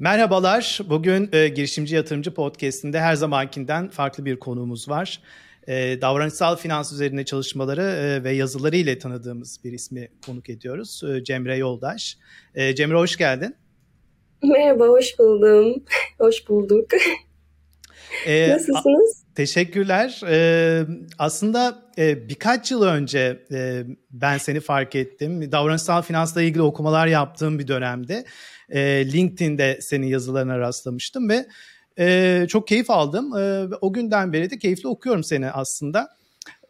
Merhabalar. Bugün e, Girişimci Yatırımcı Podcast'inde her zamankinden farklı bir konuğumuz var. E, davranışsal finans üzerine çalışmaları e, ve yazıları ile tanıdığımız bir ismi konuk ediyoruz. E, Cemre Yoldaş. E, Cemre hoş geldin. Merhaba, hoş buldum. hoş bulduk. E, Nasılsınız? A- teşekkürler. E, aslında e, birkaç yıl önce e, ben seni fark ettim. Davranışsal finansla ilgili okumalar yaptığım bir dönemde e, LinkedIn'de senin yazılarına rastlamıştım ve e, çok keyif aldım. E, o günden beri de keyifli okuyorum seni aslında.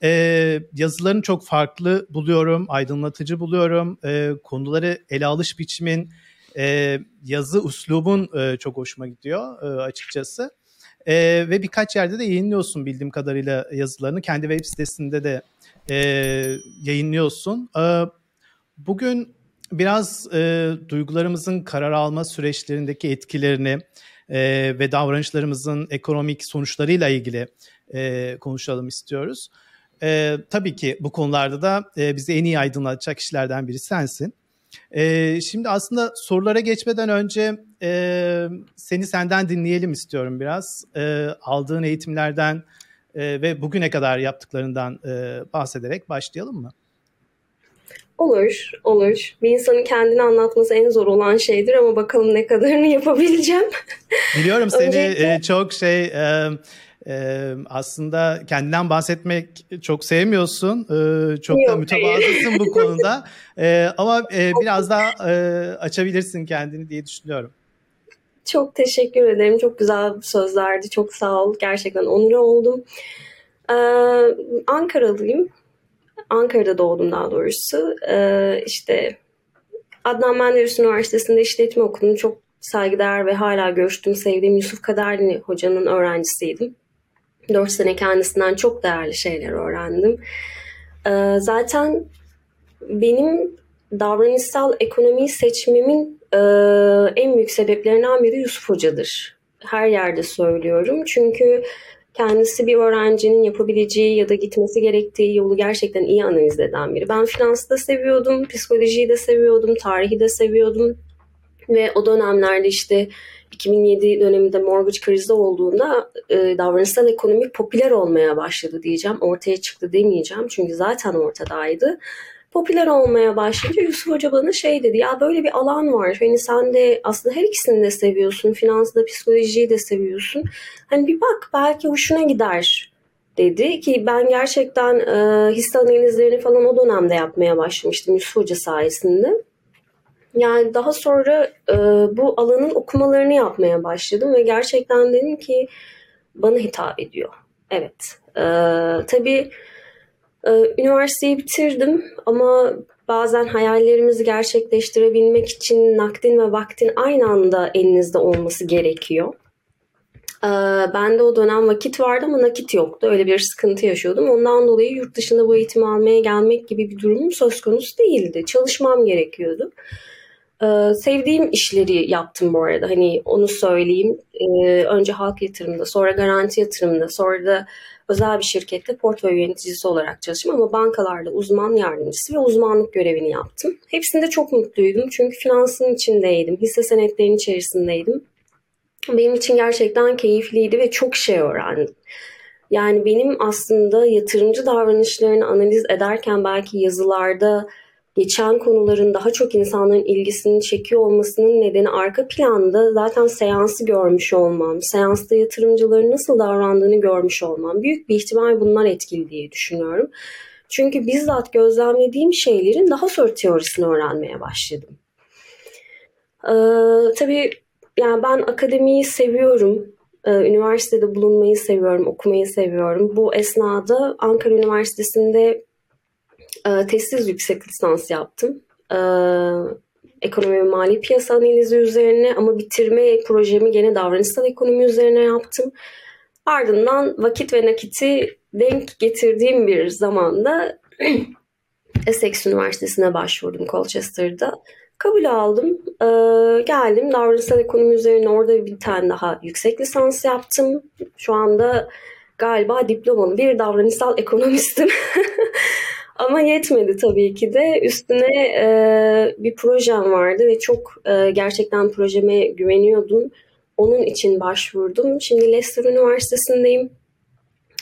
E, yazılarını çok farklı buluyorum, aydınlatıcı buluyorum. E, konuları ele alış biçimin, e, yazı uslubun e, çok hoşuma gidiyor e, açıkçası. E, ve birkaç yerde de yayınlıyorsun bildiğim kadarıyla yazılarını. Kendi web sitesinde de e, yayınlıyorsun. E, bugün biraz e, duygularımızın karar alma süreçlerindeki etkilerini e, ve davranışlarımızın ekonomik sonuçlarıyla ilgili e, konuşalım istiyoruz. E, tabii ki bu konularda da e, bizi en iyi aydınlatacak kişilerden biri sensin. E, şimdi aslında sorulara geçmeden önce e, seni senden dinleyelim istiyorum biraz. E, aldığın eğitimlerden e, ve bugüne kadar yaptıklarından e, bahsederek başlayalım mı? Olur, olur. Bir insanın kendini anlatması en zor olan şeydir ama bakalım ne kadarını yapabileceğim. Biliyorum seni Öncelikle... E, çok şey e, e, aslında kendinden bahsetmek çok sevmiyorsun. çok Yok, da mütevazısın bu konuda. ama biraz daha açabilirsin kendini diye düşünüyorum. Çok teşekkür ederim. Çok güzel sözlerdi. Çok sağ ol. Gerçekten onur oldum. Ankaralıyım. Ankara'da doğdum daha doğrusu. Ee, işte Adnan Menderes Üniversitesi'nde işletme okudum. Çok saygıdeğer ve hala görüştüğüm, sevdiğim Yusuf Kaderli hocanın öğrencisiydim. Dört sene kendisinden çok değerli şeyler öğrendim. Ee, zaten benim davranışsal ekonomiyi seçmemin e, en büyük sebeplerinden biri Yusuf Hoca'dır. Her yerde söylüyorum. Çünkü kendisi bir öğrencinin yapabileceği ya da gitmesi gerektiği yolu gerçekten iyi analiz eden biri. Ben finansı da seviyordum, psikolojiyi de seviyordum, tarihi de seviyordum. Ve o dönemlerde işte 2007 döneminde mortgage krizi olduğunda e, davranışsal ekonomi popüler olmaya başladı diyeceğim. Ortaya çıktı demeyeceğim çünkü zaten ortadaydı popüler olmaya başlayınca Yusuf Hoca bana şey dedi ya böyle bir alan var. Hani sen de aslında her ikisini de seviyorsun. Finansı da psikolojiyi de seviyorsun. Hani bir bak belki hoşuna gider dedi ki ben gerçekten e, hisse analizlerini falan o dönemde yapmaya başlamıştım Yusuf Hoca sayesinde. Yani daha sonra e, bu alanın okumalarını yapmaya başladım ve gerçekten dedim ki bana hitap ediyor. Evet. E, tabii üniversiteyi bitirdim ama bazen hayallerimizi gerçekleştirebilmek için nakdin ve vaktin aynı anda elinizde olması gerekiyor. Ee, ben de o dönem vakit vardı ama nakit yoktu. Öyle bir sıkıntı yaşıyordum. Ondan dolayı yurt dışında bu eğitimi almaya gelmek gibi bir durumum söz konusu değildi. Çalışmam gerekiyordu. Ee, sevdiğim işleri yaptım bu arada. Hani onu söyleyeyim. Önce halk yatırımda, sonra garanti yatırımda, sonra da özel bir şirkette portföy yöneticisi olarak çalıştım ama bankalarda uzman yardımcısı ve uzmanlık görevini yaptım. Hepsinde çok mutluydum çünkü finansın içindeydim, hisse senetlerinin içerisindeydim. Benim için gerçekten keyifliydi ve çok şey öğrendim. Yani benim aslında yatırımcı davranışlarını analiz ederken belki yazılarda geçen konuların daha çok insanların ilgisini çekiyor olmasının nedeni arka planda zaten seansı görmüş olmam, seansta yatırımcıların nasıl davrandığını görmüş olmam. Büyük bir ihtimal bunlar etkili diye düşünüyorum. Çünkü bizzat gözlemlediğim şeylerin daha sonra teorisini öğrenmeye başladım. Ee, tabii yani ben akademiyi seviyorum. Ee, üniversitede bulunmayı seviyorum, okumayı seviyorum. Bu esnada Ankara Üniversitesi'nde e, testsiz yüksek lisans yaptım. E, ekonomi ve mali piyasa analizi üzerine ama bitirme projemi gene davranışsal ekonomi üzerine yaptım. Ardından vakit ve nakiti denk getirdiğim bir zamanda Essex Üniversitesi'ne başvurdum Colchester'da. Kabul aldım. Ee, geldim. Davranışsal ekonomi üzerine orada bir tane daha yüksek lisans yaptım. Şu anda galiba diplomalı bir davranışsal ekonomistim. Ama yetmedi tabii ki de. Üstüne e, bir projem vardı ve çok e, gerçekten projeme güveniyordum. Onun için başvurdum. Şimdi Leicester Üniversitesi'ndeyim.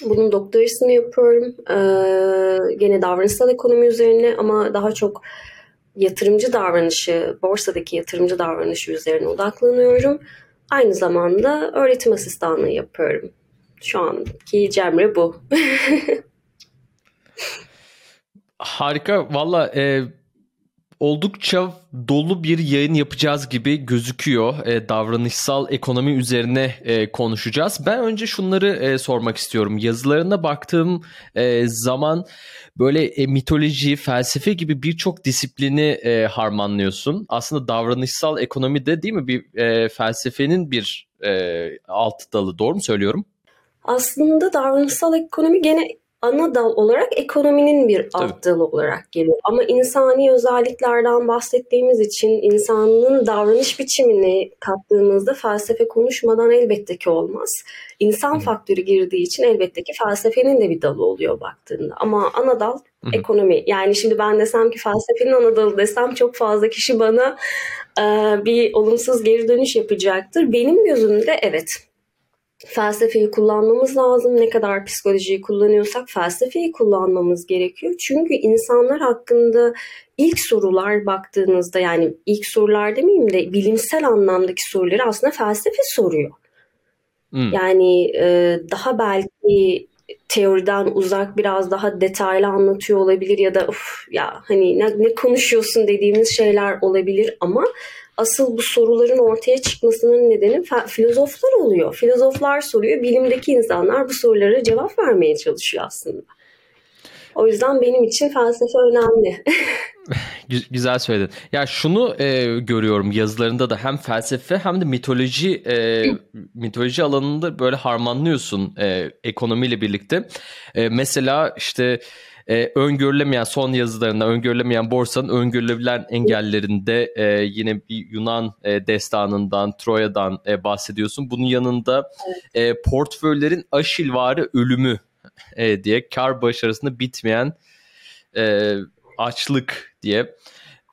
Bunun doktorasını yapıyorum. Ee, gene davranışsal ekonomi üzerine ama daha çok yatırımcı davranışı, borsadaki yatırımcı davranışı üzerine odaklanıyorum. Aynı zamanda öğretim asistanlığı yapıyorum. Şu anki Cemre bu. Harika. Valla e, oldukça dolu bir yayın yapacağız gibi gözüküyor. E, davranışsal ekonomi üzerine e, konuşacağız. Ben önce şunları e, sormak istiyorum. Yazılarına baktığım e, zaman böyle e, mitoloji, felsefe gibi birçok disiplini e, harmanlıyorsun. Aslında davranışsal ekonomi de değil mi bir e, felsefenin bir e, alt dalı. Doğru mu söylüyorum? Aslında davranışsal ekonomi gene ana dal olarak ekonominin bir Tabii. alt dalı olarak geliyor. Ama insani özelliklerden bahsettiğimiz için insanın davranış biçimini kattığımızda felsefe konuşmadan elbette ki olmaz. İnsan Hı. faktörü girdiği için elbette ki felsefenin de bir dalı oluyor baktığında. Ama ana dal Hı. ekonomi. Yani şimdi ben desem ki felsefenin ana dalı desem çok fazla kişi bana e, bir olumsuz geri dönüş yapacaktır. Benim gözümde evet felsefeyi kullanmamız lazım. Ne kadar psikolojiyi kullanıyorsak felsefeyi kullanmamız gerekiyor. Çünkü insanlar hakkında ilk sorular baktığınızda yani ilk sorular demeyeyim de bilimsel anlamdaki soruları aslında felsefe soruyor. Hmm. Yani e, daha belki teoriden uzak biraz daha detaylı anlatıyor olabilir ya da of ya hani ne, ne konuşuyorsun dediğimiz şeyler olabilir ama asıl bu soruların ortaya çıkmasının nedeni filozoflar oluyor. Filozoflar soruyor, bilimdeki insanlar bu sorulara cevap vermeye çalışıyor aslında. O yüzden benim için felsefe önemli. Güzel söyledin. Ya şunu e, görüyorum yazılarında da hem felsefe hem de mitoloji e, mitoloji alanında böyle harmanlıyorsun e, ekonomiyle birlikte. E, mesela işte e, öngörülemeyen son yazılarında öngörülemeyen borsanın öngörülebilen engellerinde e, yine bir Yunan e, destanından, Troya'dan e, bahsediyorsun. Bunun yanında e, portföylerin aşilvari ölümü e, diye kar başarısında bitmeyen e, açlık diye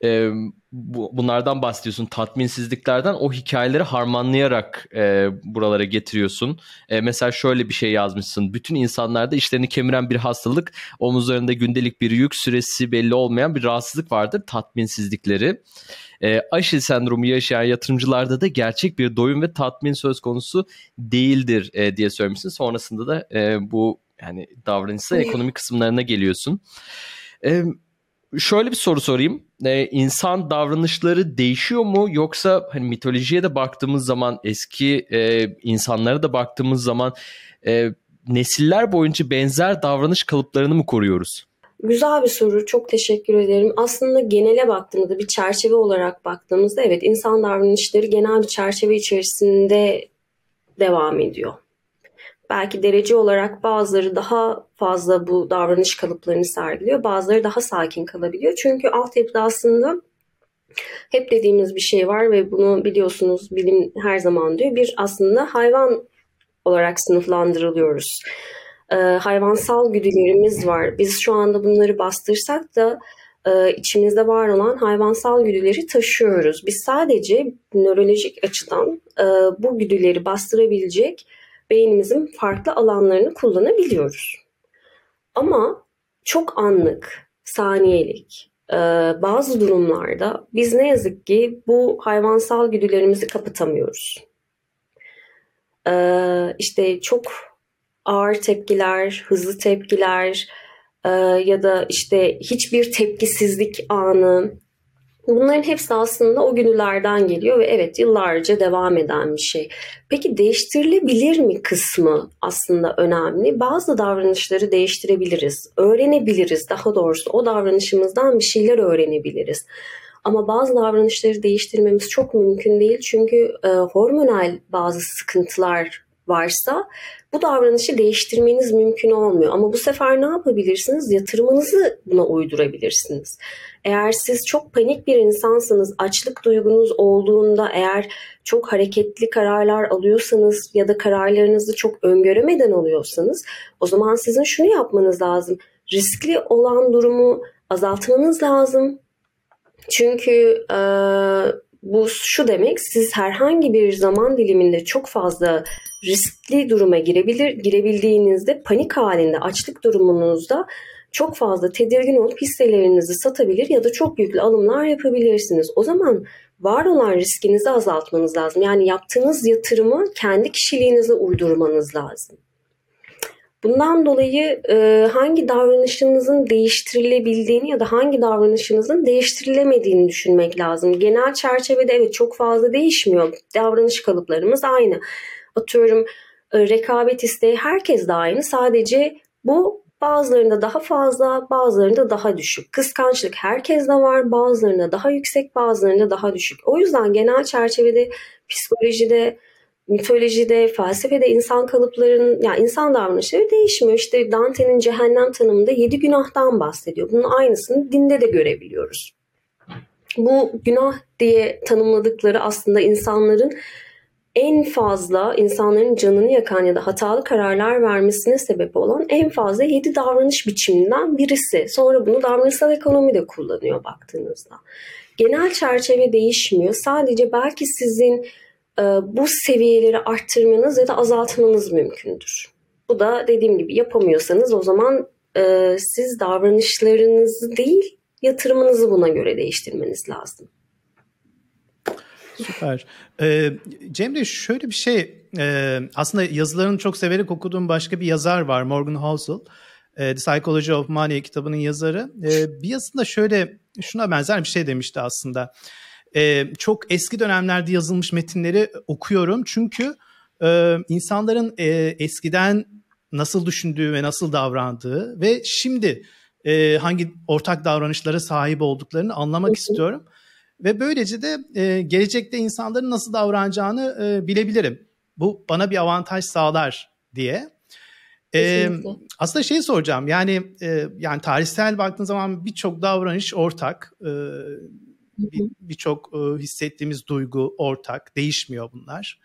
e, bu, bunlardan bahsediyorsun tatminsizliklerden o hikayeleri harmanlayarak e, buralara getiriyorsun. E, mesela şöyle bir şey yazmışsın. Bütün insanlarda işlerini kemiren bir hastalık, omuzlarında gündelik bir yük, süresi belli olmayan bir rahatsızlık vardır. Tatminsizlikleri. E, Aşil sendromu yaşayan yatırımcılarda da gerçek bir doyum ve tatmin söz konusu değildir e, diye söylemişsin. Sonrasında da e, bu yani davranışsal ekonomi kısımlarına geliyorsun. E, şöyle bir soru sorayım. Ee, insan davranışları değişiyor mu yoksa hani mitolojiye de baktığımız zaman eski e, insanlara da baktığımız zaman e, nesiller boyunca benzer davranış kalıplarını mı koruyoruz? Güzel bir soru. Çok teşekkür ederim. Aslında genele baktığımızda bir çerçeve olarak baktığımızda evet insan davranışları genel bir çerçeve içerisinde devam ediyor. Belki derece olarak bazıları daha fazla bu davranış kalıplarını sergiliyor. Bazıları daha sakin kalabiliyor. Çünkü altyapıda aslında hep dediğimiz bir şey var ve bunu biliyorsunuz bilim her zaman diyor. Bir aslında hayvan olarak sınıflandırılıyoruz. Ee, hayvansal güdülerimiz var. Biz şu anda bunları bastırsak da e, içimizde var olan hayvansal güdüleri taşıyoruz. Biz sadece nörolojik açıdan e, bu güdüleri bastırabilecek beynimizin farklı alanlarını kullanabiliyoruz. Ama çok anlık, saniyelik e, bazı durumlarda biz ne yazık ki bu hayvansal güdülerimizi kapatamıyoruz. E, işte çok ağır tepkiler, hızlı tepkiler e, ya da işte hiçbir tepkisizlik anı Bunların hepsi aslında o günlerden geliyor ve evet yıllarca devam eden bir şey. Peki değiştirilebilir mi kısmı aslında önemli. Bazı davranışları değiştirebiliriz, öğrenebiliriz daha doğrusu o davranışımızdan bir şeyler öğrenebiliriz. Ama bazı davranışları değiştirmemiz çok mümkün değil çünkü e, hormonal bazı sıkıntılar varsa bu davranışı değiştirmeniz mümkün olmuyor. Ama bu sefer ne yapabilirsiniz? Yatırımınızı buna uydurabilirsiniz. Eğer siz çok panik bir insansınız, açlık duygunuz olduğunda eğer çok hareketli kararlar alıyorsanız ya da kararlarınızı çok öngöremeden alıyorsanız o zaman sizin şunu yapmanız lazım. riskli olan durumu azaltmanız lazım. Çünkü e, bu şu demek siz herhangi bir zaman diliminde çok fazla riskli duruma girebilir girebildiğinizde panik halinde açlık durumunuzda çok fazla tedirgin olup hisselerinizi satabilir ya da çok yüklü alımlar yapabilirsiniz. O zaman var olan riskinizi azaltmanız lazım. Yani yaptığınız yatırımı kendi kişiliğinize uydurmanız lazım. Bundan dolayı e, hangi davranışınızın değiştirilebildiğini ya da hangi davranışınızın değiştirilemediğini düşünmek lazım. Genel çerçevede evet çok fazla değişmiyor. Davranış kalıplarımız aynı. Atıyorum e, rekabet isteği herkes de aynı. Sadece bu bazılarında daha fazla, bazılarında daha düşük. Kıskançlık herkeste var, bazılarında daha yüksek, bazılarında daha düşük. O yüzden genel çerçevede psikolojide mitolojide, felsefede insan kalıplarının, yani insan davranışları değişmiyor. İşte Dante'nin cehennem tanımında yedi günahtan bahsediyor. Bunun aynısını dinde de görebiliyoruz. Bu günah diye tanımladıkları aslında insanların en fazla insanların canını yakan ya da hatalı kararlar vermesine sebep olan en fazla yedi davranış biçiminden birisi. Sonra bunu davranışsal ekonomi de kullanıyor baktığınızda. Genel çerçeve değişmiyor. Sadece belki sizin e, bu seviyeleri arttırmanız ya da azaltmanız mümkündür. Bu da dediğim gibi yapamıyorsanız o zaman e, siz davranışlarınızı değil yatırımınızı buna göre değiştirmeniz lazım. Süper. Ee, Cemre şöyle bir şey e, aslında yazılarını çok severek okuduğum başka bir yazar var Morgan Housel. E, The Psychology of Money kitabının yazarı. E, bir yazısında şöyle şuna benzer bir şey demişti aslında e, çok eski dönemlerde yazılmış metinleri okuyorum. Çünkü e, insanların e, eskiden nasıl düşündüğü ve nasıl davrandığı ve şimdi e, hangi ortak davranışlara sahip olduklarını anlamak istiyorum. Ve böylece de e, gelecekte insanların nasıl davranacağını e, bilebilirim. Bu bana bir avantaj sağlar diye. Ee, aslında şey soracağım yani e, yani tarihsel baktığın zaman birçok davranış ortak. E, birçok bir e, hissettiğimiz duygu ortak, değişmiyor bunlar.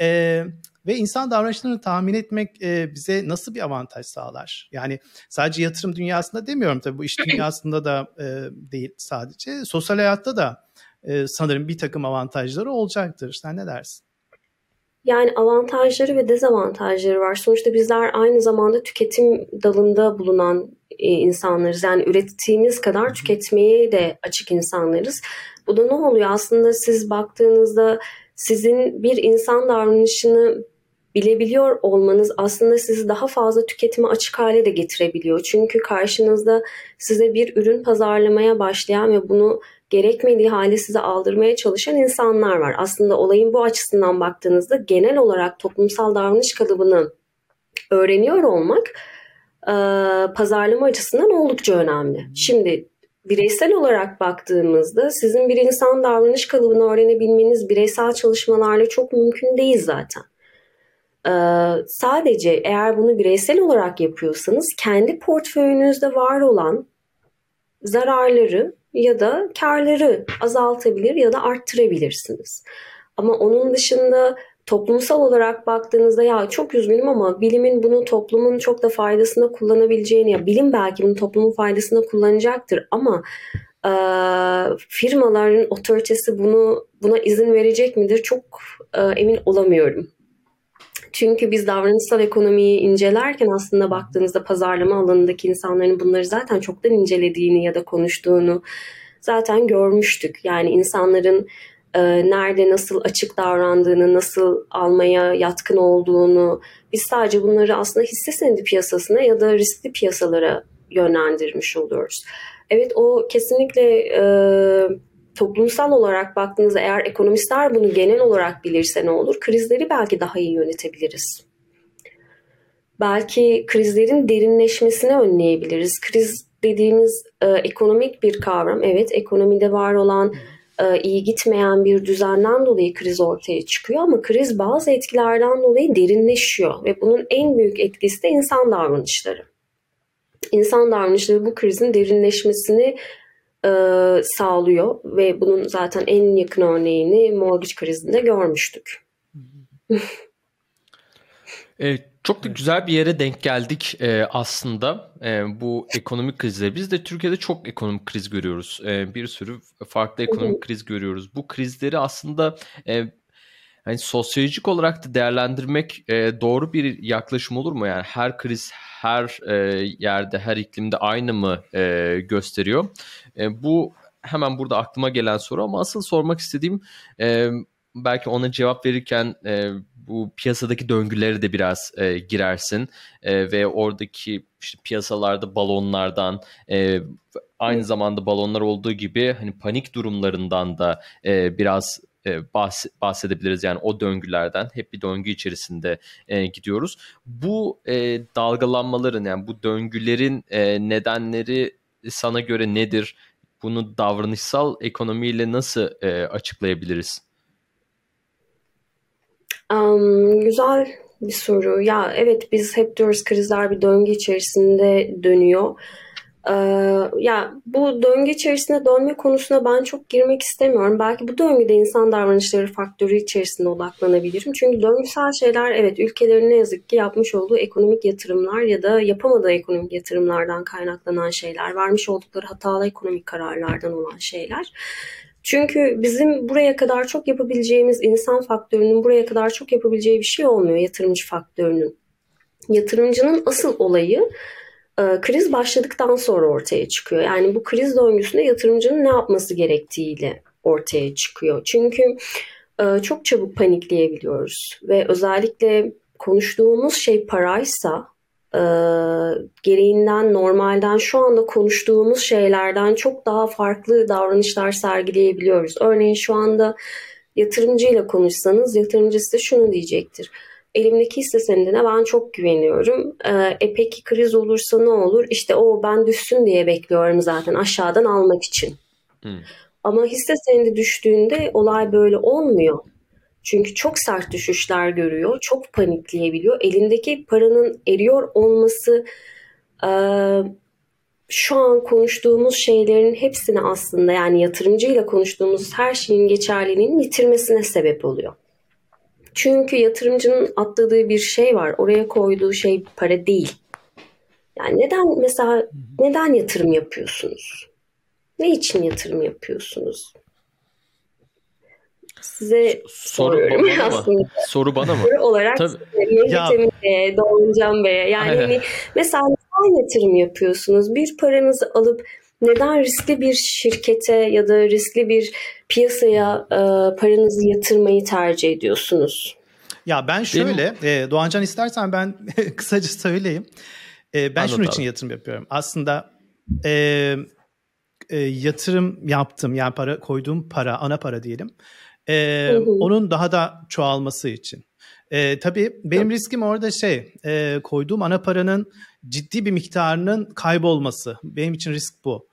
E, ve insan davranışlarını tahmin etmek e, bize nasıl bir avantaj sağlar? Yani sadece yatırım dünyasında demiyorum tabii bu iş dünyasında da e, değil sadece. Sosyal hayatta da e, sanırım bir takım avantajları olacaktır. Sen ne dersin? Yani avantajları ve dezavantajları var. Sonuçta bizler aynı zamanda tüketim dalında bulunan e, insanlarız. Yani ürettiğimiz kadar tüketmeye de açık insanlarız. Bu da ne oluyor? Aslında siz baktığınızda sizin bir insan davranışını bilebiliyor olmanız aslında sizi daha fazla tüketime açık hale de getirebiliyor. Çünkü karşınızda size bir ürün pazarlamaya başlayan ve bunu gerekmediği hale size aldırmaya çalışan insanlar var. Aslında olayın bu açısından baktığınızda genel olarak toplumsal davranış kalıbını öğreniyor olmak pazarlama açısından oldukça önemli. Şimdi bireysel olarak baktığımızda sizin bir insan davranış kalıbını öğrenebilmeniz bireysel çalışmalarla çok mümkün değil zaten. Ee, sadece eğer bunu bireysel olarak yapıyorsanız kendi portföyünüzde var olan zararları ya da karları azaltabilir ya da arttırabilirsiniz. Ama onun dışında toplumsal olarak baktığınızda ya çok üzgünüm ama bilimin bunu toplumun çok da faydasına kullanabileceğini ya bilim belki bunu toplumun faydasına kullanacaktır ama e, firmaların otoritesi bunu buna izin verecek midir çok e, emin olamıyorum. Çünkü biz davranışsal ekonomiyi incelerken aslında baktığınızda pazarlama alanındaki insanların bunları zaten çoktan incelediğini ya da konuştuğunu zaten görmüştük. Yani insanların e, nerede nasıl açık davrandığını, nasıl almaya yatkın olduğunu biz sadece bunları aslında hisse senedi piyasasına ya da riskli piyasalara yönlendirmiş oluyoruz. Evet o kesinlikle e, toplumsal olarak baktığınızda eğer ekonomistler bunu genel olarak bilirse ne olur? Krizleri belki daha iyi yönetebiliriz. Belki krizlerin derinleşmesini önleyebiliriz. Kriz dediğimiz e, ekonomik bir kavram. Evet ekonomide var olan e, iyi gitmeyen bir düzenden dolayı kriz ortaya çıkıyor ama kriz bazı etkilerden dolayı derinleşiyor ve bunun en büyük etkisi de insan davranışları. İnsan davranışları bu krizin derinleşmesini e, sağlıyor ve bunun zaten en yakın örneğini mortgage krizinde görmüştük. E, çok da güzel bir yere denk geldik e, aslında e, bu ekonomik krizle. Biz de Türkiye'de çok ekonomik kriz görüyoruz. E, bir sürü farklı ekonomik kriz görüyoruz. Bu krizleri aslında e, hani sosyolojik olarak da değerlendirmek e, doğru bir yaklaşım olur mu? Yani her kriz her e, yerde, her iklimde aynı mı e, gösteriyor? E, bu hemen burada aklıma gelen soru ama asıl sormak istediğim e, belki ona cevap verirken e, bu piyasadaki döngüleri de biraz e, girersin. E, ve oradaki işte piyasalarda balonlardan e, aynı zamanda balonlar olduğu gibi hani panik durumlarından da e, biraz e, bahsedebiliriz. Yani o döngülerden hep bir döngü içerisinde e, gidiyoruz. Bu e, dalgalanmaların yani bu döngülerin e, nedenleri sana göre nedir? Bunu davranışsal ekonomiyle nasıl e, açıklayabiliriz? Um, güzel bir soru. Ya evet biz hep diyoruz krizler bir döngü içerisinde dönüyor. Ee, ya bu döngü içerisinde dönme konusuna ben çok girmek istemiyorum. Belki bu döngüde insan davranışları faktörü içerisinde odaklanabilirim. Çünkü döngüsel şeyler evet ülkelerin ne yazık ki yapmış olduğu ekonomik yatırımlar ya da yapamadığı ekonomik yatırımlardan kaynaklanan şeyler, vermiş oldukları hatalı ekonomik kararlardan olan şeyler. Çünkü bizim buraya kadar çok yapabileceğimiz insan faktörünün buraya kadar çok yapabileceği bir şey olmuyor yatırımcı faktörünün. Yatırımcının asıl olayı kriz başladıktan sonra ortaya çıkıyor. Yani bu kriz döngüsünde yatırımcının ne yapması gerektiğiyle ortaya çıkıyor. Çünkü e, çok çabuk panikleyebiliyoruz ve özellikle konuştuğumuz şey paraysa e, gereğinden, normalden, şu anda konuştuğumuz şeylerden çok daha farklı davranışlar sergileyebiliyoruz. Örneğin şu anda yatırımcıyla konuşsanız yatırımcı size şunu diyecektir. Elimdeki hisse senedine ben çok güveniyorum. Ee, e peki kriz olursa ne olur? İşte o ben düşsün diye bekliyorum zaten aşağıdan almak için. Hmm. Ama hisse senedi düştüğünde olay böyle olmuyor. Çünkü çok sert düşüşler görüyor, çok panikleyebiliyor. Elindeki paranın eriyor olması e, şu an konuştuğumuz şeylerin hepsini aslında yani yatırımcıyla konuştuğumuz her şeyin geçerliliğini yitirmesine sebep oluyor. Çünkü yatırımcının atladığı bir şey var. Oraya koyduğu şey para değil. Yani neden mesela neden yatırım yapıyorsunuz? Ne için yatırım yapıyorsunuz? size soru bana aslında. Mı? Soru bana mı? Soru olarak Mehmet Bey'e, Doğancan Bey'e. Yani hani mesela neden yatırım yapıyorsunuz? Bir paranızı alıp neden riskli bir şirkete ya da riskli bir piyasaya e, paranızı yatırmayı tercih ediyorsunuz? Ya ben şöyle, e, Doğancan istersen ben kısaca söyleyeyim. E, ben Anladım. şunun için yatırım yapıyorum. Aslında e, e, yatırım yaptım yani para koyduğum para ana para diyelim e, onun daha da çoğalması için. E, tabii benim riskim orada şey e, koyduğum ana paranın ciddi bir miktarının kaybolması. Benim için risk bu.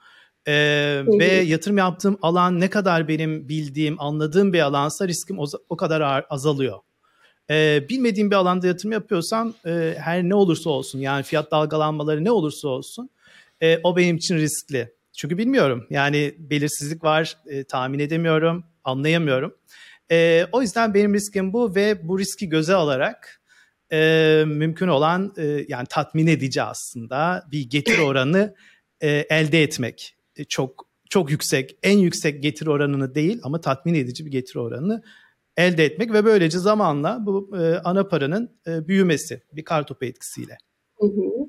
E, ve yatırım yaptığım alan ne kadar benim bildiğim, anladığım bir alansa riskim o, o kadar azalıyor. E, bilmediğim bir alanda yatırım yapıyorsam e, her ne olursa olsun yani fiyat dalgalanmaları ne olursa olsun e, o benim için riskli. Çünkü bilmiyorum yani belirsizlik var, e, tahmin edemiyorum anlayamıyorum. E, o yüzden benim riskim bu ve bu riski göze alarak e, mümkün olan e, yani tatmin edici aslında bir getir oranı e, elde etmek. E, çok çok yüksek, en yüksek getir oranını değil ama tatmin edici bir getir oranını elde etmek ve böylece zamanla bu e, ana paranın e, büyümesi bir kartopu etkisiyle. Hı hı.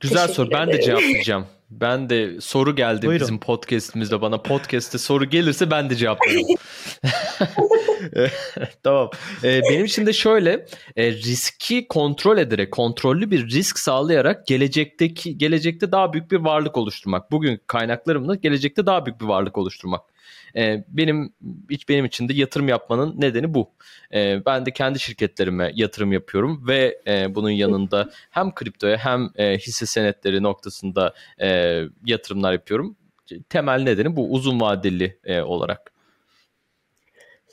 Güzel soru. Ben de cevaplayacağım. Ben de soru geldi Buyurun. bizim podcast'imizde bana. Podcast'te soru gelirse ben de cevaplarım. tamam. Ee, benim için de şöyle e, riski kontrol ederek, kontrollü bir risk sağlayarak gelecekteki gelecekte daha büyük bir varlık oluşturmak. Bugün kaynaklarımla gelecekte daha büyük bir varlık oluşturmak. E, benim hiç benim için de yatırım yapmanın nedeni bu. E, ben de kendi şirketlerime yatırım yapıyorum ve e, bunun yanında hem kriptoya hem e, hisse senetleri noktasında e, yatırımlar yapıyorum. Temel nedeni bu uzun vadeli e, olarak.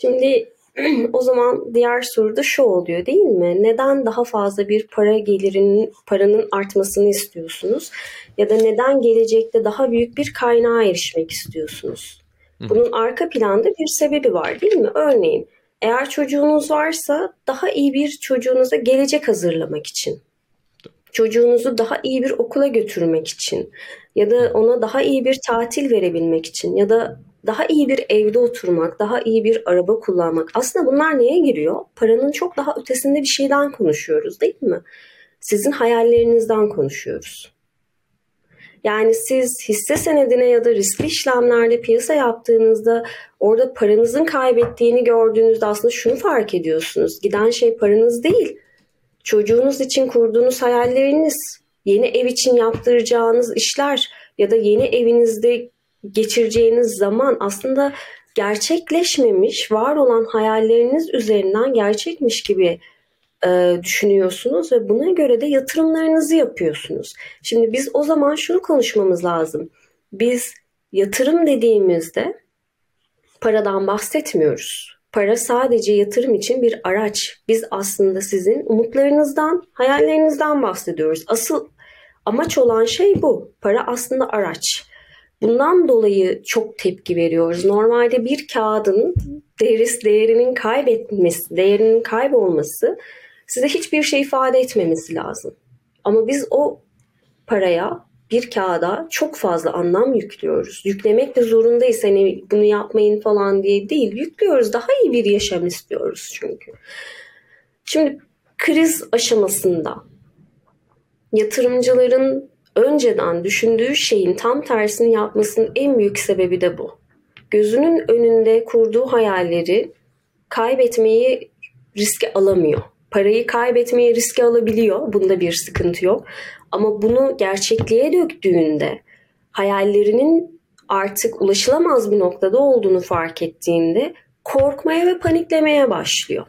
Şimdi o zaman diğer soru da şu oluyor değil mi? Neden daha fazla bir para gelirinin paranın artmasını istiyorsunuz? Ya da neden gelecekte daha büyük bir kaynağa erişmek istiyorsunuz? Bunun arka planda bir sebebi var değil mi? Örneğin Eğer çocuğunuz varsa daha iyi bir çocuğunuza gelecek hazırlamak için. Çocuğunuzu daha iyi bir okula götürmek için ya da ona daha iyi bir tatil verebilmek için ya da daha iyi bir evde oturmak, daha iyi bir araba kullanmak. Aslında bunlar neye giriyor? Paranın çok daha ötesinde bir şeyden konuşuyoruz değil mi? Sizin hayallerinizden konuşuyoruz. Yani siz hisse senedine ya da riskli işlemlerde piyasa yaptığınızda orada paranızın kaybettiğini gördüğünüzde aslında şunu fark ediyorsunuz. Giden şey paranız değil. Çocuğunuz için kurduğunuz hayalleriniz, yeni ev için yaptıracağınız işler ya da yeni evinizde geçireceğiniz zaman aslında gerçekleşmemiş, var olan hayalleriniz üzerinden gerçekmiş gibi e, düşünüyorsunuz ve buna göre de yatırımlarınızı yapıyorsunuz. Şimdi biz o zaman şunu konuşmamız lazım. Biz yatırım dediğimizde paradan bahsetmiyoruz. Para sadece yatırım için bir araç. Biz aslında sizin umutlarınızdan, hayallerinizden bahsediyoruz. Asıl amaç olan şey bu. Para aslında araç. Bundan dolayı çok tepki veriyoruz. Normalde bir kağıdın değeri, değerinin kaybetmesi, değerinin kaybolması size hiçbir şey ifade etmemesi lazım. Ama biz o paraya bir kağıda çok fazla anlam yüklüyoruz. Yüklemek de zorundayız. Hani bunu yapmayın falan diye değil. Yüklüyoruz. Daha iyi bir yaşam istiyoruz çünkü. Şimdi kriz aşamasında yatırımcıların önceden düşündüğü şeyin tam tersini yapmasının en büyük sebebi de bu. Gözünün önünde kurduğu hayalleri kaybetmeyi riske alamıyor. Parayı kaybetmeye riske alabiliyor. Bunda bir sıkıntı yok. Ama bunu gerçekliğe döktüğünde hayallerinin artık ulaşılamaz bir noktada olduğunu fark ettiğinde korkmaya ve paniklemeye başlıyor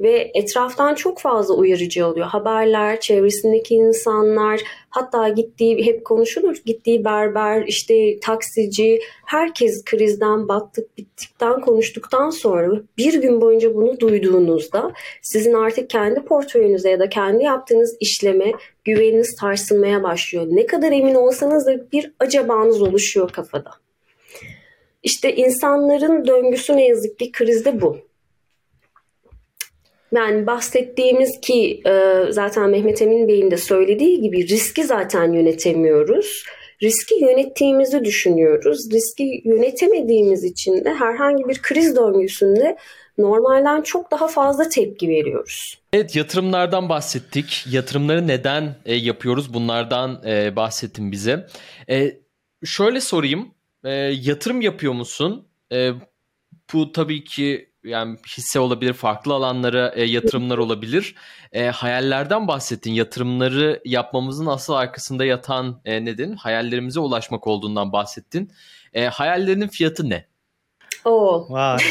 ve etraftan çok fazla uyarıcı oluyor. Haberler, çevresindeki insanlar, hatta gittiği hep konuşulur. Gittiği berber, işte taksici, herkes krizden battık, bittikten konuştuktan sonra bir gün boyunca bunu duyduğunuzda sizin artık kendi portföyünüze ya da kendi yaptığınız işleme güveniniz sarsılmaya başlıyor. Ne kadar emin olsanız da bir acabanız oluşuyor kafada. İşte insanların döngüsü ne yazık ki krizde bu. Yani bahsettiğimiz ki e, zaten Mehmet Emin Bey'in de söylediği gibi riski zaten yönetemiyoruz. Riski yönettiğimizi düşünüyoruz. Riski yönetemediğimiz için de herhangi bir kriz döngüsünde normalden çok daha fazla tepki veriyoruz. Evet yatırımlardan bahsettik. Yatırımları neden e, yapıyoruz bunlardan e, bahsettin bize. E, şöyle sorayım. Yatırım yapıyor musun? Bu tabii ki yani hisse olabilir, farklı alanlara e, yatırımlar olabilir. E, hayallerden bahsettin. Yatırımları yapmamızın asıl arkasında yatan e, neden? Hayallerimize ulaşmak olduğundan bahsettin. E, hayallerinin fiyatı ne? Oo. Vay.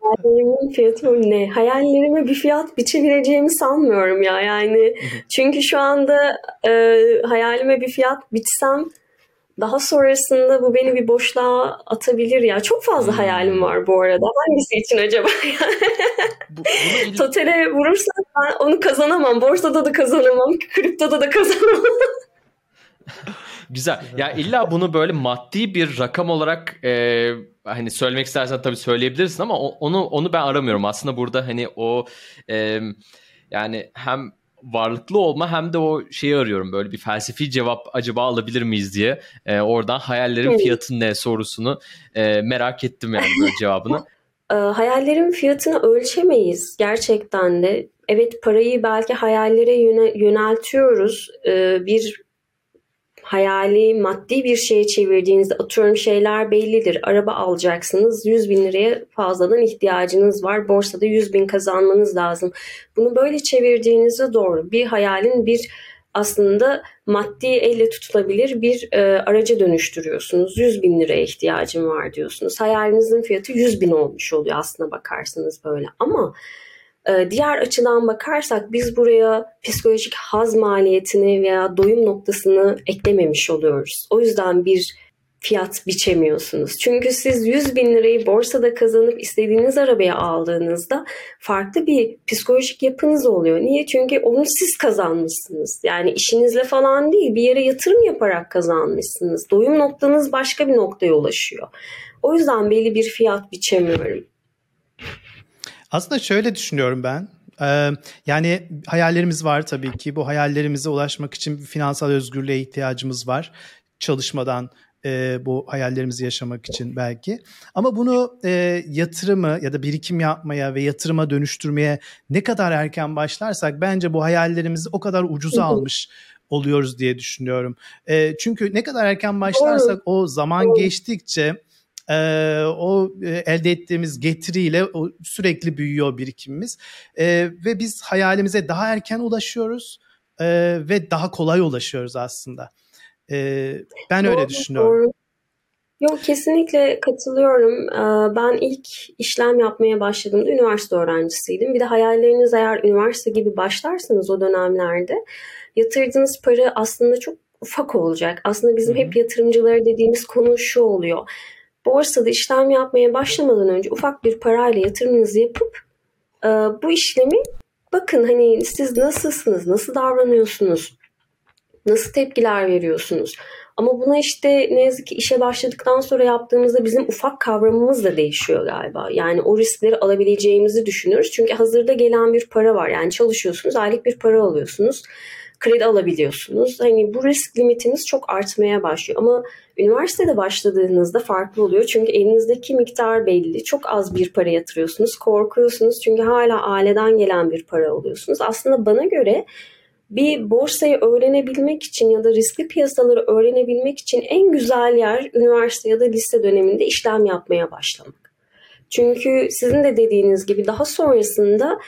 Hayallerimin fiyatı ne? Hayallerime bir fiyat biçebileceğimi sanmıyorum ya yani. Çünkü şu anda e, hayalime bir fiyat biçsem daha sonrasında bu beni bir boşluğa atabilir ya. Çok fazla hmm. hayalim var bu arada. Hangisi için acaba? bu, il... Totale vurursam ben onu kazanamam. Borsada da kazanamam. Kriptoda da kazanamam. Güzel. Ya illa bunu böyle maddi bir rakam olarak e, hani söylemek istersen tabii söyleyebilirsin ama onu onu ben aramıyorum. Aslında burada hani o e, yani hem varlıklı olma hem de o şeyi arıyorum böyle bir felsefi cevap acaba alabilir miyiz diye. E, oradan hayallerin fiyatı ne sorusunu e, merak ettim yani böyle cevabını. E, hayallerin fiyatını ölçemeyiz gerçekten de. Evet parayı belki hayallere yöneltiyoruz. E, bir hayali maddi bir şeye çevirdiğinizde atıyorum şeyler bellidir. Araba alacaksınız 100 bin liraya fazladan ihtiyacınız var. Borsada 100 bin kazanmanız lazım. Bunu böyle çevirdiğinizde doğru. Bir hayalin bir aslında maddi elle tutulabilir bir e, araca dönüştürüyorsunuz. 100 bin liraya ihtiyacım var diyorsunuz. Hayalinizin fiyatı 100 bin olmuş oluyor aslında bakarsınız böyle. Ama diğer açıdan bakarsak biz buraya psikolojik haz maliyetini veya doyum noktasını eklememiş oluyoruz. O yüzden bir fiyat biçemiyorsunuz. Çünkü siz 100 bin lirayı borsada kazanıp istediğiniz arabaya aldığınızda farklı bir psikolojik yapınız oluyor. Niye? Çünkü onu siz kazanmışsınız. Yani işinizle falan değil bir yere yatırım yaparak kazanmışsınız. Doyum noktanız başka bir noktaya ulaşıyor. O yüzden belli bir fiyat biçemiyorum. Aslında şöyle düşünüyorum ben. Ee, yani hayallerimiz var tabii ki. Bu hayallerimize ulaşmak için finansal özgürlüğe ihtiyacımız var. Çalışmadan e, bu hayallerimizi yaşamak için belki. Ama bunu e, yatırımı ya da birikim yapmaya ve yatırıma dönüştürmeye ne kadar erken başlarsak bence bu hayallerimizi o kadar ucuza almış oluyoruz diye düşünüyorum. E, çünkü ne kadar erken başlarsak o zaman geçtikçe e, o e, elde ettiğimiz getiriyle o sürekli büyüyor birikimimiz e, ve biz hayalimize daha erken ulaşıyoruz e, ve daha kolay ulaşıyoruz aslında. E, ben doğru, öyle düşünüyorum. Doğru. Yok kesinlikle katılıyorum. Ben ilk işlem yapmaya başladığımda üniversite öğrencisiydim. Bir de hayalleriniz eğer üniversite gibi başlarsanız o dönemlerde yatırdığınız para aslında çok ufak olacak. Aslında bizim Hı-hı. hep yatırımcıları dediğimiz konu şu oluyor borsada işlem yapmaya başlamadan önce ufak bir parayla yatırımınızı yapıp e, bu işlemi bakın hani siz nasılsınız, nasıl davranıyorsunuz, nasıl tepkiler veriyorsunuz. Ama buna işte ne yazık ki işe başladıktan sonra yaptığımızda bizim ufak kavramımız da değişiyor galiba. Yani o riskleri alabileceğimizi düşünüyoruz. Çünkü hazırda gelen bir para var. Yani çalışıyorsunuz, aylık bir para alıyorsunuz kredi alabiliyorsunuz. Hani bu risk limitiniz çok artmaya başlıyor. Ama üniversitede başladığınızda farklı oluyor. Çünkü elinizdeki miktar belli. Çok az bir para yatırıyorsunuz. Korkuyorsunuz çünkü hala aileden gelen bir para alıyorsunuz. Aslında bana göre bir borsayı öğrenebilmek için ya da riskli piyasaları öğrenebilmek için en güzel yer üniversite ya da lise döneminde işlem yapmaya başlamak. Çünkü sizin de dediğiniz gibi daha sonrasında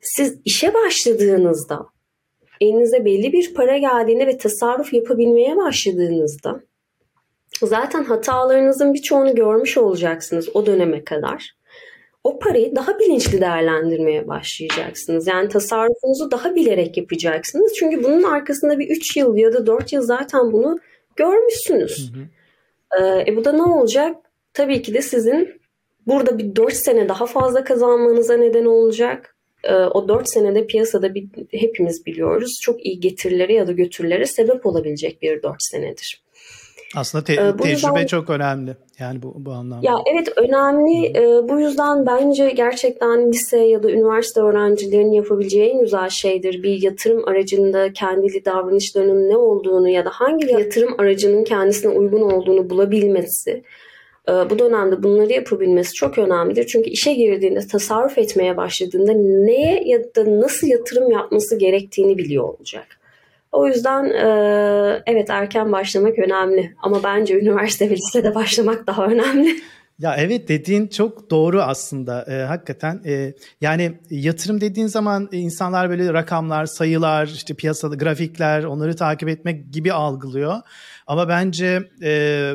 siz işe başladığınızda elinize belli bir para geldiğinde ve tasarruf yapabilmeye başladığınızda zaten hatalarınızın birçoğunu görmüş olacaksınız o döneme kadar. O parayı daha bilinçli değerlendirmeye başlayacaksınız. Yani tasarrufunuzu daha bilerek yapacaksınız. Çünkü bunun arkasında bir 3 yıl ya da 4 yıl zaten bunu görmüşsünüz. Hı hı. Ee, e bu da ne olacak? Tabii ki de sizin burada bir 4 sene daha fazla kazanmanıza neden olacak. Ee, o 4 senede piyasada bir, hepimiz biliyoruz çok iyi getirilere ya da götürülere sebep olabilecek bir 4 senedir. Aslında te- ee, tecrübe yüzden, çok önemli yani bu, bu anlamda. Ya evet önemli. Ee, bu yüzden bence gerçekten lise ya da üniversite öğrencilerinin yapabileceği en güzel şeydir. Bir yatırım aracında kendili davranışlarının ne olduğunu ya da hangi yatırım aracının kendisine uygun olduğunu bulabilmesi. Ee, bu dönemde bunları yapabilmesi çok önemlidir. Çünkü işe girdiğinde, tasarruf etmeye başladığında neye ya da nasıl yatırım yapması gerektiğini biliyor olacak. O yüzden e, evet erken başlamak önemli ama bence üniversite ve lisede başlamak daha önemli. Ya evet dediğin çok doğru aslında e, hakikaten e, yani yatırım dediğin zaman insanlar böyle rakamlar, sayılar, işte piyasada grafikler onları takip etmek gibi algılıyor. Ama bence e,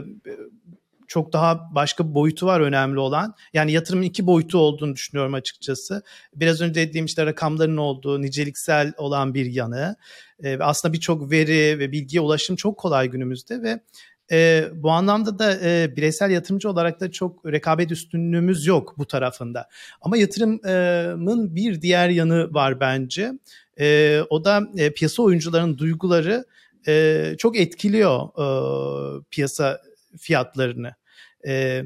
çok daha başka bir boyutu var önemli olan. Yani yatırımın iki boyutu olduğunu düşünüyorum açıkçası. Biraz önce dediğim işte rakamların olduğu niceliksel olan bir yanı. E, aslında birçok veri ve bilgiye ulaşım çok kolay günümüzde ve e, bu anlamda da e, bireysel yatırımcı olarak da çok rekabet üstünlüğümüz yok bu tarafında. Ama yatırımın bir diğer yanı var bence. E, o da e, piyasa oyuncularının duyguları e, çok etkiliyor e, piyasa fiyatlarını. E,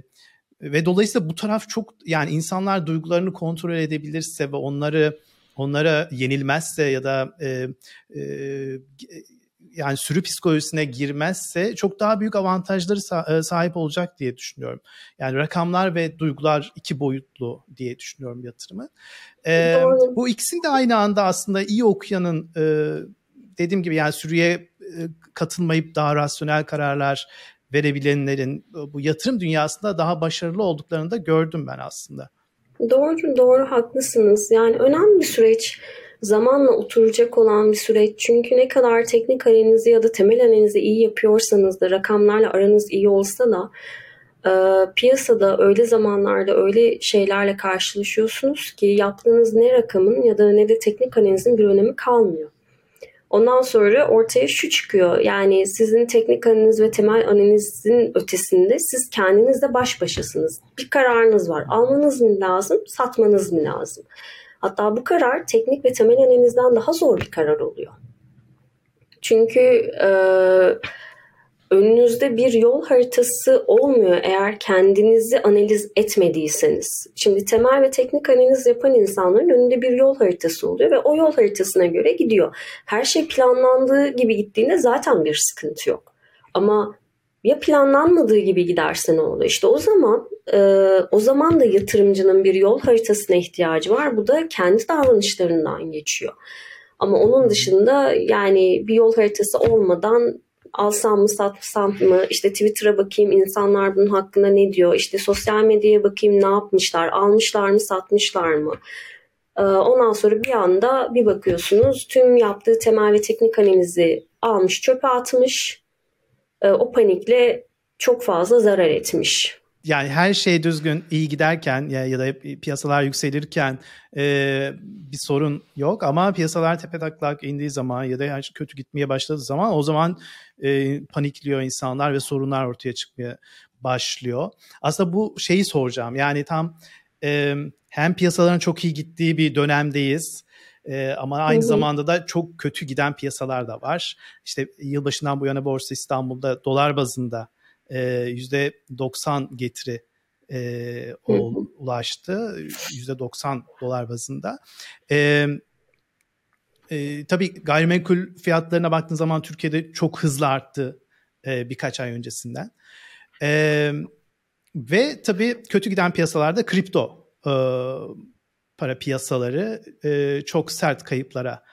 ve dolayısıyla bu taraf çok yani insanlar duygularını kontrol edebilirse ve onları onlara yenilmezse ya da e, e, yani sürü psikolojisine girmezse çok daha büyük avantajları sahip olacak diye düşünüyorum. Yani rakamlar ve duygular iki boyutlu diye düşünüyorum yatırımı. Ee, bu ikisini de aynı anda aslında iyi okuyanın e, dediğim gibi yani sürüye e, katılmayıp daha rasyonel kararlar verebilenlerin bu yatırım dünyasında daha başarılı olduklarını da gördüm ben aslında. Doğru, doğru haklısınız. Yani önemli bir süreç. Zamanla oturacak olan bir süreç. Çünkü ne kadar teknik analizi ya da temel analizi iyi yapıyorsanız da rakamlarla aranız iyi olsa da e, piyasada öyle zamanlarda öyle şeylerle karşılaşıyorsunuz ki yaptığınız ne rakamın ya da ne de teknik analizin bir önemi kalmıyor. Ondan sonra ortaya şu çıkıyor. Yani sizin teknik analiz ve temel analizin ötesinde siz kendinizle baş başasınız. Bir kararınız var. Almanız mı lazım, satmanız mı lazım? Hatta bu karar teknik ve temel analizden daha zor bir karar oluyor. Çünkü e, önünüzde bir yol haritası olmuyor eğer kendinizi analiz etmediyseniz. Şimdi temel ve teknik analiz yapan insanların önünde bir yol haritası oluyor ve o yol haritasına göre gidiyor. Her şey planlandığı gibi gittiğinde zaten bir sıkıntı yok. Ama ya planlanmadığı gibi giderse ne olur? İşte o zaman e, o zaman da yatırımcının bir yol haritasına ihtiyacı var. Bu da kendi davranışlarından geçiyor. Ama onun dışında yani bir yol haritası olmadan alsam mı satsam mı? İşte Twitter'a bakayım insanlar bunun hakkında ne diyor? İşte sosyal medyaya bakayım ne yapmışlar? Almışlar mı satmışlar mı? Ee, ondan sonra bir anda bir bakıyorsunuz tüm yaptığı temel ve teknik analizi almış çöpe atmış ee, o panikle çok fazla zarar etmiş yani her şey düzgün iyi giderken ya, ya da piyasalar yükselirken e, bir sorun yok ama piyasalar tepe taklak indiği zaman ya da her şey kötü gitmeye başladığı zaman o zaman e, panikliyor insanlar ve sorunlar ortaya çıkmaya başlıyor. Aslında bu şeyi soracağım yani tam e, hem piyasaların çok iyi gittiği bir dönemdeyiz. Ee, ama aynı zamanda da çok kötü giden piyasalar da var. İşte yılbaşından bu yana Borsa İstanbul'da dolar bazında yüzde 90 getiri e, o, ulaştı. %90 dolar bazında. E, e, tabii gayrimenkul fiyatlarına baktığın zaman Türkiye'de çok hızlı arttı e, birkaç ay öncesinden. E, ve tabii kötü giden piyasalarda kripto e, para piyasaları e, çok sert kayıplara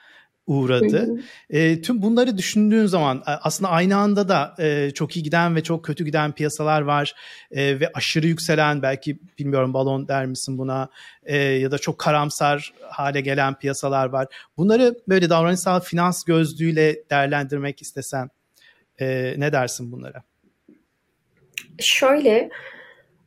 uğradı. E, tüm bunları düşündüğün zaman aslında aynı anda da e, çok iyi giden ve çok kötü giden piyasalar var e, ve aşırı yükselen belki bilmiyorum balon der misin buna e, ya da çok karamsar hale gelen piyasalar var. Bunları böyle davranışsal finans gözlüğüyle değerlendirmek istesen e, ne dersin bunlara? Şöyle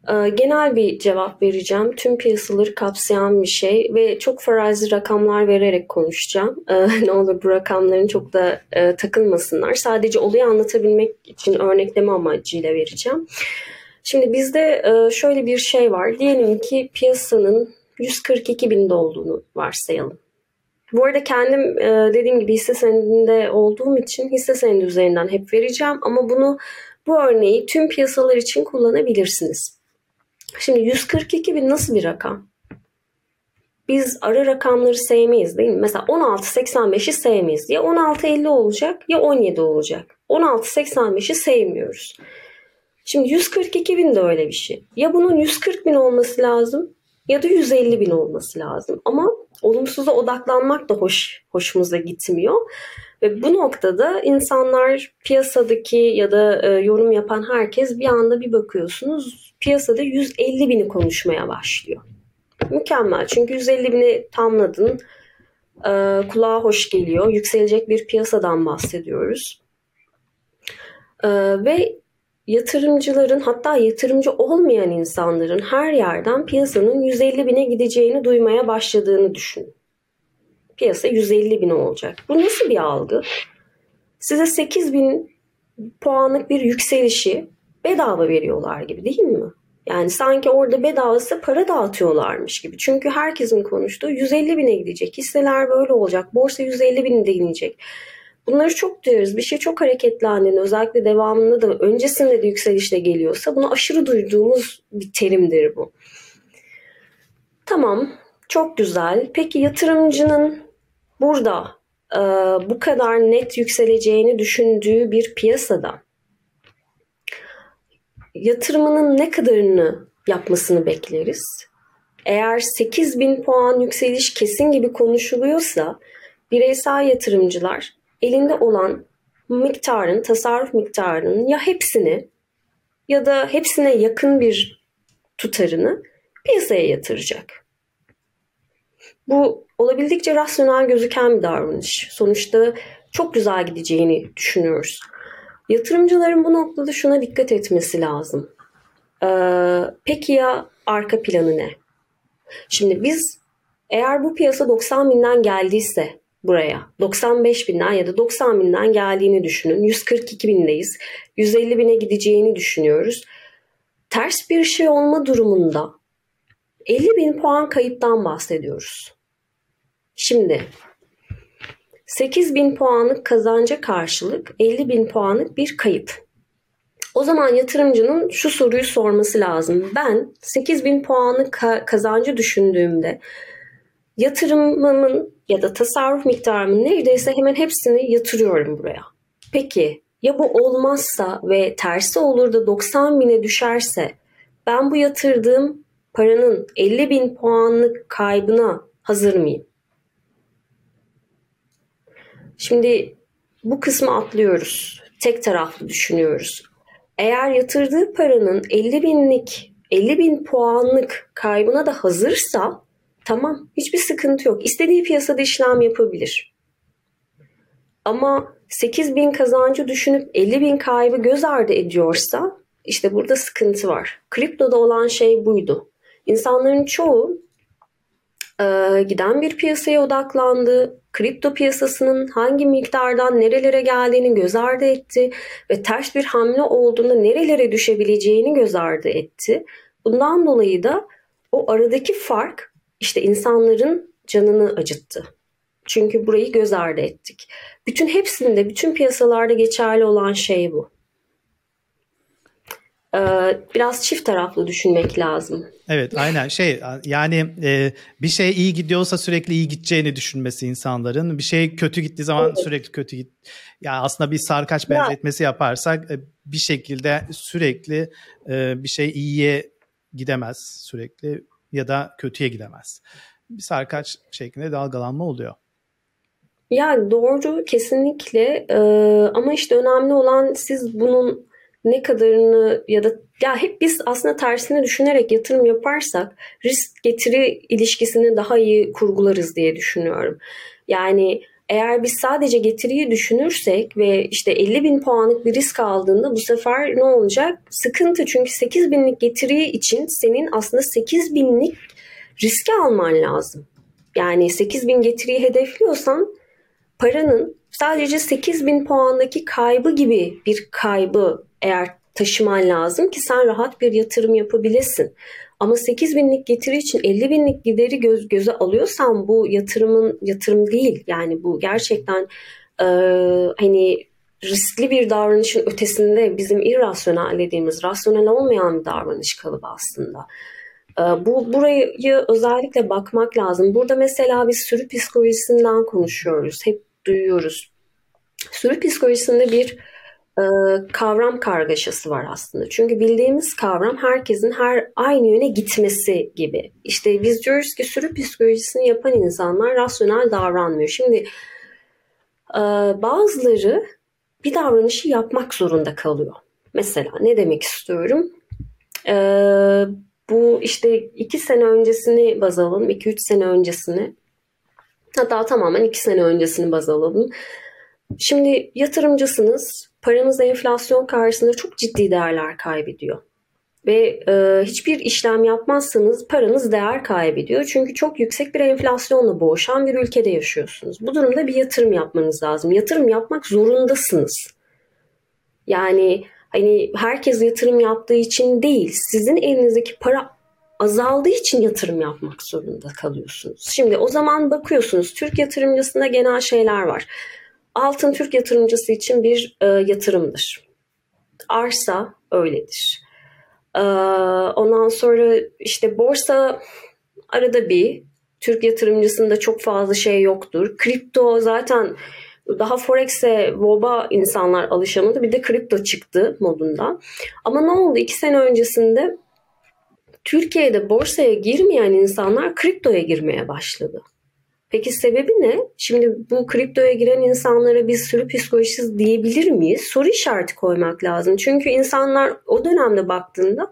genel bir cevap vereceğim. Tüm piyasaları kapsayan bir şey ve çok farazi rakamlar vererek konuşacağım. Ee, ne olur bu rakamların çok da e, takılmasınlar. Sadece olayı anlatabilmek için örnekleme amacıyla vereceğim. Şimdi bizde e, şöyle bir şey var. Diyelim ki piyasanın 142 binde olduğunu varsayalım. Bu arada kendim e, dediğim gibi hisse senedinde olduğum için hisse senedi üzerinden hep vereceğim ama bunu bu örneği tüm piyasalar için kullanabilirsiniz. Şimdi 142 bin nasıl bir rakam? Biz ara rakamları sevmeyiz değil mi? Mesela 16.85'i sevmeyiz. Ya 16.50 olacak ya 17 olacak. 16.85'i sevmiyoruz. Şimdi 142 bin de öyle bir şey. Ya bunun 140 bin olması lazım ya da 150 bin olması lazım. Ama olumsuza odaklanmak da hoş hoşumuza gitmiyor. Ve bu noktada insanlar piyasadaki ya da e, yorum yapan herkes bir anda bir bakıyorsunuz piyasada 150 bini konuşmaya başlıyor. Mükemmel çünkü 150 bini tamladın. E, kulağa hoş geliyor. Yükselecek bir piyasadan bahsediyoruz. E, ve yatırımcıların hatta yatırımcı olmayan insanların her yerden piyasanın 150 bine gideceğini duymaya başladığını düşün piyasa 150 bin olacak. Bu nasıl bir algı? Size 8 bin puanlık bir yükselişi bedava veriyorlar gibi değil mi? Yani sanki orada bedavası para dağıtıyorlarmış gibi. Çünkü herkesin konuştuğu 150 bine gidecek. Hisseler böyle olacak. Borsa 150 bine inecek. Bunları çok duyuyoruz. Bir şey çok hareketlendiğinde özellikle devamında da öncesinde de yükselişle geliyorsa bunu aşırı duyduğumuz bir terimdir bu. Tamam çok güzel. Peki yatırımcının burada e, bu kadar net yükseleceğini düşündüğü bir piyasada yatırımının ne kadarını yapmasını bekleriz? Eğer 8000 puan yükseliş kesin gibi konuşuluyorsa bireysel yatırımcılar elinde olan miktarın, tasarruf miktarının ya hepsini ya da hepsine yakın bir tutarını piyasaya yatıracak. Bu olabildikçe rasyonel gözüken bir davranış. Sonuçta çok güzel gideceğini düşünüyoruz. Yatırımcıların bu noktada şuna dikkat etmesi lazım. Ee, peki ya arka planı ne? Şimdi biz eğer bu piyasa 90 binden geldiyse buraya 95 binden ya da 90 binden geldiğini düşünün. 142 bindeyiz. 150 bine gideceğini düşünüyoruz. Ters bir şey olma durumunda 50 bin puan kayıptan bahsediyoruz. Şimdi 8 bin puanlık kazanca karşılık 50 bin puanlık bir kayıp. O zaman yatırımcının şu soruyu sorması lazım. Ben 8000 puanlık kazancı düşündüğümde yatırımımın ya da tasarruf miktarımın neredeyse hemen hepsini yatırıyorum buraya. Peki ya bu olmazsa ve tersi olur da 90 bine düşerse ben bu yatırdığım paranın 50 bin puanlık kaybına hazır mıyım? Şimdi bu kısmı atlıyoruz. Tek taraflı düşünüyoruz. Eğer yatırdığı paranın 50 binlik 50 bin puanlık kaybına da hazırsa tamam hiçbir sıkıntı yok. İstediği piyasada işlem yapabilir. Ama 8 bin kazancı düşünüp 50 bin kaybı göz ardı ediyorsa işte burada sıkıntı var. Kriptoda olan şey buydu. İnsanların çoğu e, giden bir piyasaya odaklandı. Kripto piyasasının hangi miktardan nerelere geldiğini göz ardı etti ve ters bir hamle olduğunda nerelere düşebileceğini göz ardı etti. Bundan dolayı da o aradaki fark işte insanların canını acıttı. Çünkü burayı göz ardı ettik. Bütün hepsinde, bütün piyasalarda geçerli olan şey bu. Ee, biraz çift taraflı düşünmek lazım. Evet aynen şey yani e, bir şey iyi gidiyorsa sürekli iyi gideceğini düşünmesi insanların bir şey kötü gittiği zaman evet. sürekli kötü git. Ya yani aslında bir sarkaç benzetmesi ya. yaparsak e, bir şekilde sürekli e, bir şey iyiye gidemez sürekli ya da kötüye gidemez. Bir sarkaç şeklinde dalgalanma oluyor. Ya doğru kesinlikle ee, ama işte önemli olan siz bunun ne kadarını ya da ya hep biz aslında tersini düşünerek yatırım yaparsak risk getiri ilişkisini daha iyi kurgularız diye düşünüyorum. Yani eğer biz sadece getiriyi düşünürsek ve işte 50 bin puanlık bir risk aldığında bu sefer ne olacak? Sıkıntı çünkü 8 binlik getiri için senin aslında 8 binlik riski alman lazım. Yani 8 bin getiriyi hedefliyorsan paranın sadece 8 bin puandaki kaybı gibi bir kaybı eğer taşıman lazım ki sen rahat bir yatırım yapabilesin. Ama 8 binlik getiri için 50 binlik gideri göz göze alıyorsan bu yatırımın yatırım değil. Yani bu gerçekten e, hani riskli bir davranışın ötesinde bizim irrasyonel dediğimiz rasyonel olmayan bir davranış kalıbı aslında. E, bu burayı özellikle bakmak lazım. Burada mesela biz sürü psikolojisinden konuşuyoruz. Hep duyuyoruz. Sürü psikolojisinde bir e, kavram kargaşası var aslında. Çünkü bildiğimiz kavram herkesin her aynı yöne gitmesi gibi. İşte biz diyoruz ki sürü psikolojisini yapan insanlar rasyonel davranmıyor. Şimdi e, bazıları bir davranışı yapmak zorunda kalıyor. Mesela ne demek istiyorum? E, bu işte iki sene öncesini baz alalım, iki üç sene öncesini. Hatta tamamen iki sene öncesini baz alalım. Şimdi yatırımcısınız, paranız enflasyon karşısında çok ciddi değerler kaybediyor. Ve e, hiçbir işlem yapmazsanız paranız değer kaybediyor. Çünkü çok yüksek bir enflasyonla boğuşan bir ülkede yaşıyorsunuz. Bu durumda bir yatırım yapmanız lazım. Yatırım yapmak zorundasınız. Yani hani herkes yatırım yaptığı için değil, sizin elinizdeki para azaldığı için yatırım yapmak zorunda kalıyorsunuz. Şimdi o zaman bakıyorsunuz Türk yatırımcısında genel şeyler var. Altın Türk yatırımcısı için bir e, yatırımdır. Arsa öyledir. E, ondan sonra işte borsa arada bir Türk yatırımcısında çok fazla şey yoktur. Kripto zaten daha Forex'e, VOB'a insanlar alışamadı. Bir de kripto çıktı modunda. Ama ne oldu? İki sene öncesinde Türkiye'de borsaya girmeyen insanlar kriptoya girmeye başladı. Peki sebebi ne? Şimdi bu kriptoya giren insanlara biz sürü psikolojisi diyebilir miyiz? Soru işareti koymak lazım. Çünkü insanlar o dönemde baktığında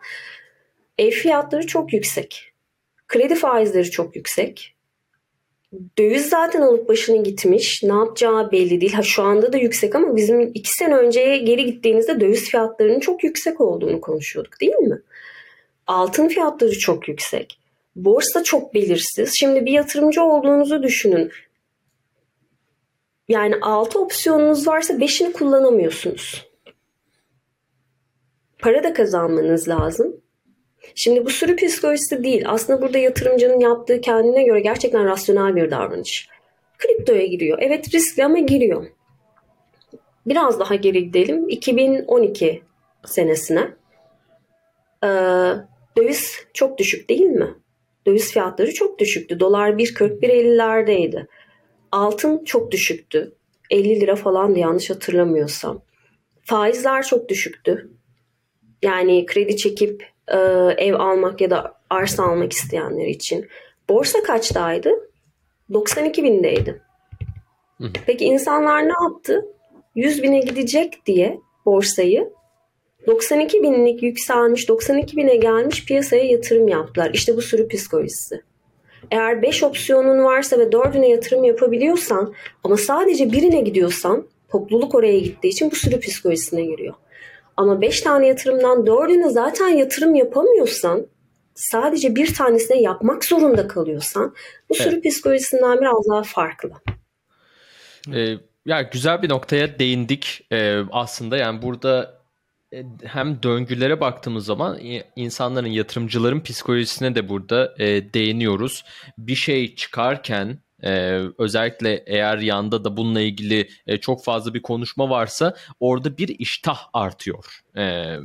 ev fiyatları çok yüksek. Kredi faizleri çok yüksek. Döviz zaten alıp başını gitmiş. Ne yapacağı belli değil. Ha şu anda da yüksek ama bizim iki sene önceye geri gittiğimizde döviz fiyatlarının çok yüksek olduğunu konuşuyorduk değil mi? Altın fiyatları çok yüksek. Borsa çok belirsiz. Şimdi bir yatırımcı olduğunuzu düşünün. Yani 6 opsiyonunuz varsa 5'ini kullanamıyorsunuz. Para da kazanmanız lazım. Şimdi bu sürü psikolojisi değil. Aslında burada yatırımcının yaptığı kendine göre gerçekten rasyonel bir davranış. Kriptoya giriyor. Evet riskli ama giriyor. Biraz daha geri gidelim. 2012 senesine. Ee, döviz çok düşük değil mi? Döviz fiyatları çok düşüktü. Dolar 1.40-1.50'lerdeydi. Altın çok düşüktü. 50 lira falandı yanlış hatırlamıyorsam. Faizler çok düşüktü. Yani kredi çekip e, ev almak ya da arsa almak isteyenler için. Borsa kaçtaydı? 92 bindeydi. Peki insanlar ne yaptı? 100 bine gidecek diye borsayı 92 binlik yükselmiş 92 bine gelmiş piyasaya yatırım yaptılar. İşte bu sürü psikolojisi. Eğer 5 opsiyonun varsa ve 4'üne yatırım yapabiliyorsan ama sadece birine gidiyorsan topluluk oraya gittiği için bu sürü psikolojisine giriyor. Ama 5 tane yatırımdan 4'üne zaten yatırım yapamıyorsan sadece bir tanesine yapmak zorunda kalıyorsan bu sürü evet. psikolojisinden biraz daha farklı. Ee, ya güzel bir noktaya değindik ee, aslında yani burada hem döngülere baktığımız zaman insanların yatırımcıların psikolojisine de burada e, değiniyoruz. Bir şey çıkarken ee, özellikle eğer yanda da bununla ilgili e, çok fazla bir konuşma varsa orada bir iştah artıyor. Ee,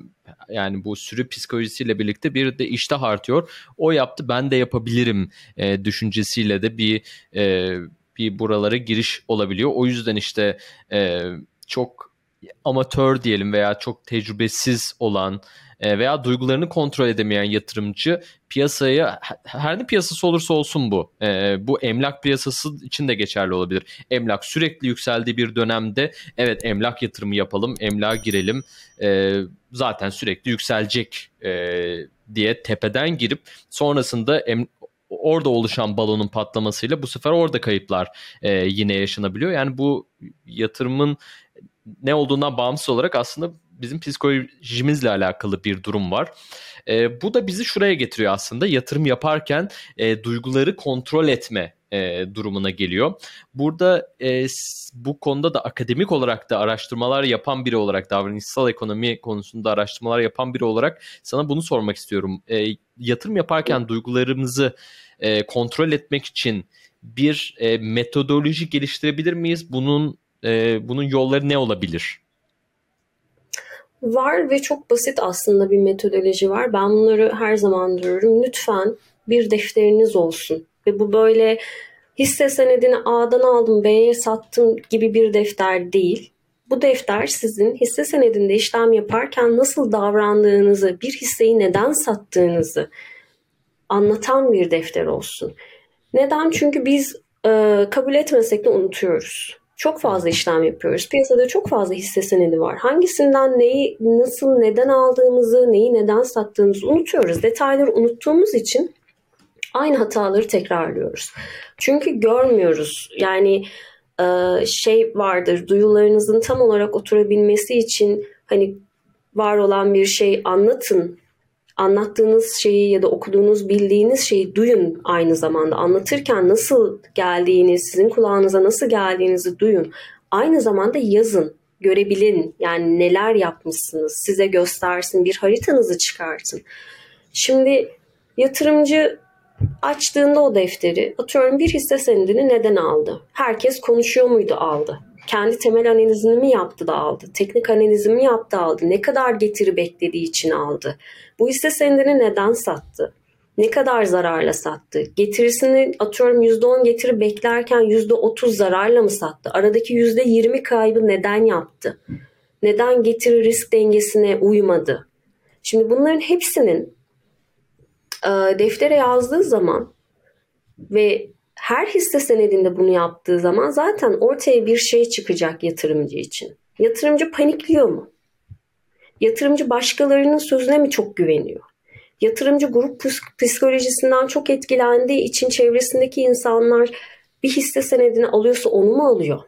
yani bu sürü psikolojisiyle birlikte bir de iştah artıyor. O yaptı ben de yapabilirim e, düşüncesiyle de bir e, bir buralara giriş olabiliyor. O yüzden işte e, çok amatör diyelim veya çok tecrübesiz olan e, veya duygularını kontrol edemeyen yatırımcı piyasaya her ne piyasası olursa olsun bu. E, bu emlak piyasası için de geçerli olabilir. Emlak sürekli yükseldiği bir dönemde evet emlak yatırımı yapalım, emlağa girelim. E, zaten sürekli yükselecek diye tepeden girip sonrasında em, orada oluşan balonun patlamasıyla bu sefer orada kayıplar e, yine yaşanabiliyor. Yani bu yatırımın ne olduğundan bağımsız olarak aslında bizim psikolojimizle alakalı bir durum var. E, bu da bizi şuraya getiriyor aslında yatırım yaparken e, duyguları kontrol etme e, durumuna geliyor. Burada e, bu konuda da akademik olarak da araştırmalar yapan biri olarak davranışsal ekonomi konusunda araştırmalar yapan biri olarak sana bunu sormak istiyorum. E, yatırım yaparken duygularımızı e, kontrol etmek için bir e, metodoloji geliştirebilir miyiz? Bunun e, bunun yolları ne olabilir? Var ve çok basit aslında bir metodoloji var. Ben bunları her zaman diyorum. Lütfen bir defteriniz olsun. Ve bu böyle hisse senedini A'dan aldım B'ye sattım gibi bir defter değil. Bu defter sizin hisse senedinde işlem yaparken nasıl davrandığınızı, bir hisseyi neden sattığınızı anlatan bir defter olsun. Neden? Çünkü biz e, kabul etmesek de unutuyoruz. Çok fazla işlem yapıyoruz. Piyasada çok fazla hisse senedi var. Hangisinden neyi, nasıl, neden aldığımızı, neyi neden sattığımızı unutuyoruz. Detayları unuttuğumuz için aynı hataları tekrarlıyoruz. Çünkü görmüyoruz. Yani e, şey vardır, duyularınızın tam olarak oturabilmesi için hani var olan bir şey anlatın anlattığınız şeyi ya da okuduğunuz, bildiğiniz şeyi duyun aynı zamanda. Anlatırken nasıl geldiğini, sizin kulağınıza nasıl geldiğinizi duyun. Aynı zamanda yazın, görebilin. Yani neler yapmışsınız, size göstersin, bir haritanızı çıkartın. Şimdi yatırımcı açtığında o defteri, atıyorum bir hisse senedini neden aldı? Herkes konuşuyor muydu aldı? kendi temel analizini mi yaptı da aldı? Teknik analizini mi yaptı aldı? Ne kadar getiri beklediği için aldı? Bu hisse senedini neden sattı? Ne kadar zararla sattı? Getirisini atıyorum %10 getiri beklerken %30 zararla mı sattı? Aradaki %20 kaybı neden yaptı? Neden getiri risk dengesine uymadı? Şimdi bunların hepsinin e, deftere yazdığı zaman ve her hisse senedinde bunu yaptığı zaman zaten ortaya bir şey çıkacak yatırımcı için. Yatırımcı panikliyor mu? Yatırımcı başkalarının sözüne mi çok güveniyor? Yatırımcı grup psikolojisinden çok etkilendiği için çevresindeki insanlar bir hisse senedini alıyorsa onu mu alıyor?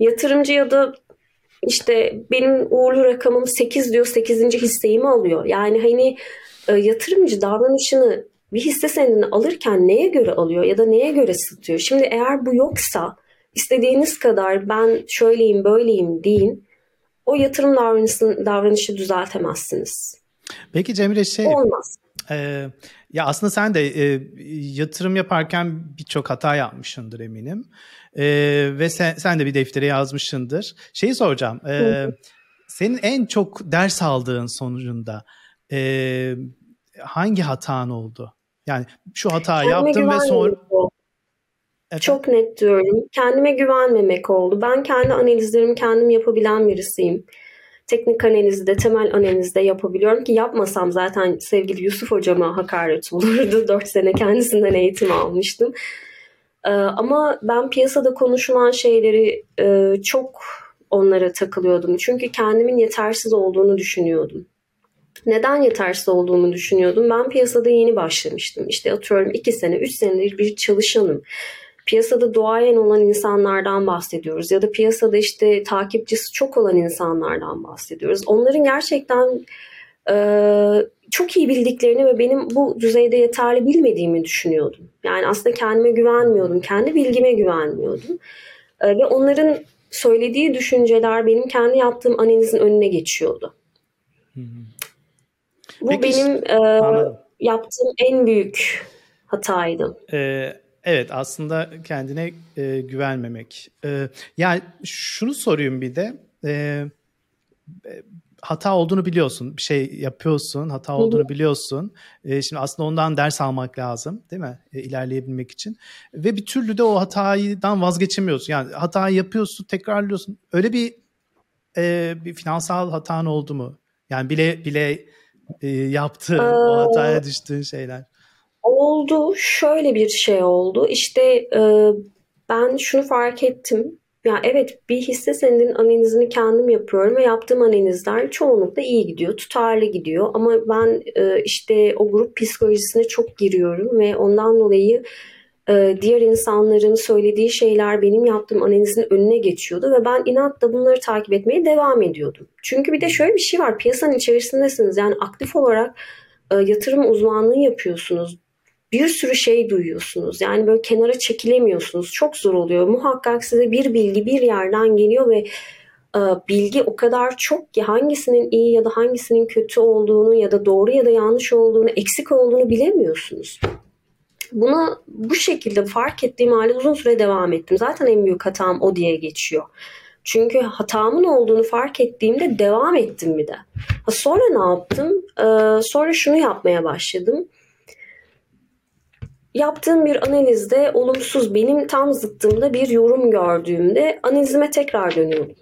Yatırımcı ya da işte benim uğurlu rakamım 8 diyor 8. hisseyi mi alıyor? Yani hani e, yatırımcı davranışını bir hisse senedini alırken neye göre alıyor ya da neye göre satıyor? Şimdi eğer bu yoksa istediğiniz kadar ben şöyleyim böyleyim deyin o yatırım davranışı, davranışı düzeltemezsiniz. Peki Cemre şey... Olmaz. E, ya aslında sen de e, yatırım yaparken birçok hata yapmışsındır eminim. E, ve sen, sen de bir deftere yazmışsındır. Şeyi soracağım. E, senin en çok ders aldığın sonucunda e, hangi hatan oldu? Yani şu hatayı Kendime yaptım ve sonra... Çok net diyorum. Kendime güvenmemek oldu. Ben kendi analizlerimi kendim yapabilen birisiyim. Teknik analizde, temel analizde yapabiliyorum ki yapmasam zaten sevgili Yusuf hocama hakaret olurdu. 4 sene kendisinden eğitim almıştım. Ee, ama ben piyasada konuşulan şeyleri e, çok onlara takılıyordum. Çünkü kendimin yetersiz olduğunu düşünüyordum. Neden yetersiz olduğumu düşünüyordum? Ben piyasada yeni başlamıştım. İşte atıyorum 2 sene, 3 senedir bir çalışanım. Piyasada duayen olan insanlardan bahsediyoruz ya da piyasada işte takipçisi çok olan insanlardan bahsediyoruz. Onların gerçekten e, çok iyi bildiklerini ve benim bu düzeyde yeterli bilmediğimi düşünüyordum. Yani aslında kendime güvenmiyordum, kendi bilgime güvenmiyordum. E, ve onların söylediği düşünceler benim kendi yaptığım analizin önüne geçiyordu. Hı hı. Bu Peki, benim e, yaptığım en büyük hataydı. Ee, evet aslında kendine e, güvenmemek. E, yani şunu sorayım bir de. E, hata olduğunu biliyorsun. Bir şey yapıyorsun, hata olduğunu biliyorsun. E, şimdi aslında ondan ders almak lazım değil mi? E, ilerleyebilmek için. Ve bir türlü de o hatadan vazgeçemiyorsun. Yani hatayı yapıyorsun, tekrarlıyorsun. Öyle bir e, bir finansal hatan oldu mu? Yani bile bile e, yaptığı, ee, o hataya düştüğün şeyler? Oldu. Şöyle bir şey oldu. İşte e, ben şunu fark ettim. Ya evet bir hisse senedinin analizini kendim yapıyorum ve yaptığım analizler çoğunlukla iyi gidiyor, tutarlı gidiyor. Ama ben e, işte o grup psikolojisine çok giriyorum ve ondan dolayı e, diğer insanların söylediği şeyler benim yaptığım analizin önüne geçiyordu ve ben inatla bunları takip etmeye devam ediyordum. Çünkü bir de şöyle bir şey var piyasanın içerisindesiniz yani aktif olarak e, yatırım uzmanlığı yapıyorsunuz. Bir sürü şey duyuyorsunuz. Yani böyle kenara çekilemiyorsunuz. Çok zor oluyor. Muhakkak size bir bilgi bir yerden geliyor ve e, bilgi o kadar çok ki hangisinin iyi ya da hangisinin kötü olduğunu ya da doğru ya da yanlış olduğunu, eksik olduğunu bilemiyorsunuz. Buna bu şekilde fark ettiğim halde uzun süre devam ettim. Zaten en büyük hatam o diye geçiyor. Çünkü hatamın olduğunu fark ettiğimde devam ettim bir de. Ha sonra ne yaptım? Ee, sonra şunu yapmaya başladım. Yaptığım bir analizde olumsuz benim tam zıttımda bir yorum gördüğümde analizime tekrar dönüyordum.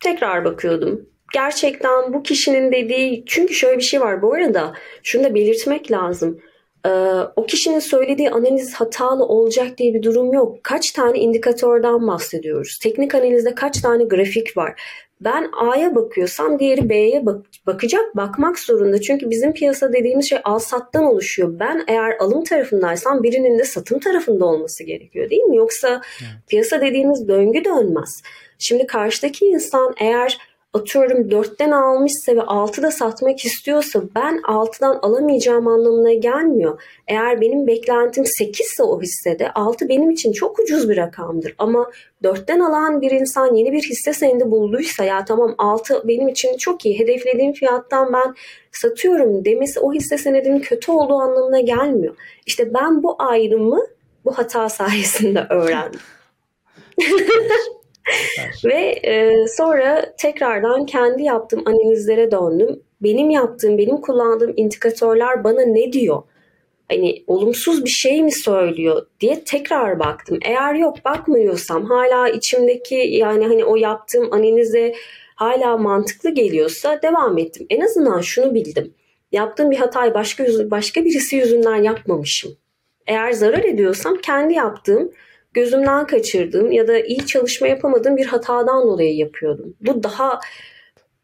Tekrar bakıyordum. Gerçekten bu kişinin dediği çünkü şöyle bir şey var bu arada şunu da belirtmek lazım. Ee, o kişinin söylediği analiz hatalı olacak diye bir durum yok. Kaç tane indikatörden bahsediyoruz? Teknik analizde kaç tane grafik var? Ben A'ya bakıyorsam diğeri B'ye bak bakacak, bakmak zorunda. Çünkü bizim piyasa dediğimiz şey al sattan oluşuyor. Ben eğer alım tarafındaysam birinin de satım tarafında olması gerekiyor değil mi? Yoksa evet. piyasa dediğimiz döngü dönmez. Şimdi karşıdaki insan eğer atıyorum 4'ten almışsa ve 6'da satmak istiyorsa ben 6'dan alamayacağım anlamına gelmiyor. Eğer benim beklentim 8 ise o hissede 6 benim için çok ucuz bir rakamdır. Ama 4'ten alan bir insan yeni bir hisse senedi bulduysa ya tamam 6 benim için çok iyi hedeflediğim fiyattan ben satıyorum demesi o hisse senedinin kötü olduğu anlamına gelmiyor. İşte ben bu ayrımı bu hata sayesinde öğrendim. Ve e, sonra tekrardan kendi yaptığım analizlere döndüm. Benim yaptığım, benim kullandığım indikatörler bana ne diyor? Hani olumsuz bir şey mi söylüyor diye tekrar baktım. Eğer yok bakmıyorsam hala içimdeki yani hani o yaptığım analize hala mantıklı geliyorsa devam ettim. En azından şunu bildim. Yaptığım bir hatayı başka başka birisi yüzünden yapmamışım. Eğer zarar ediyorsam kendi yaptığım gözümden kaçırdığım ya da iyi çalışma yapamadığım bir hatadan dolayı yapıyordum. Bu daha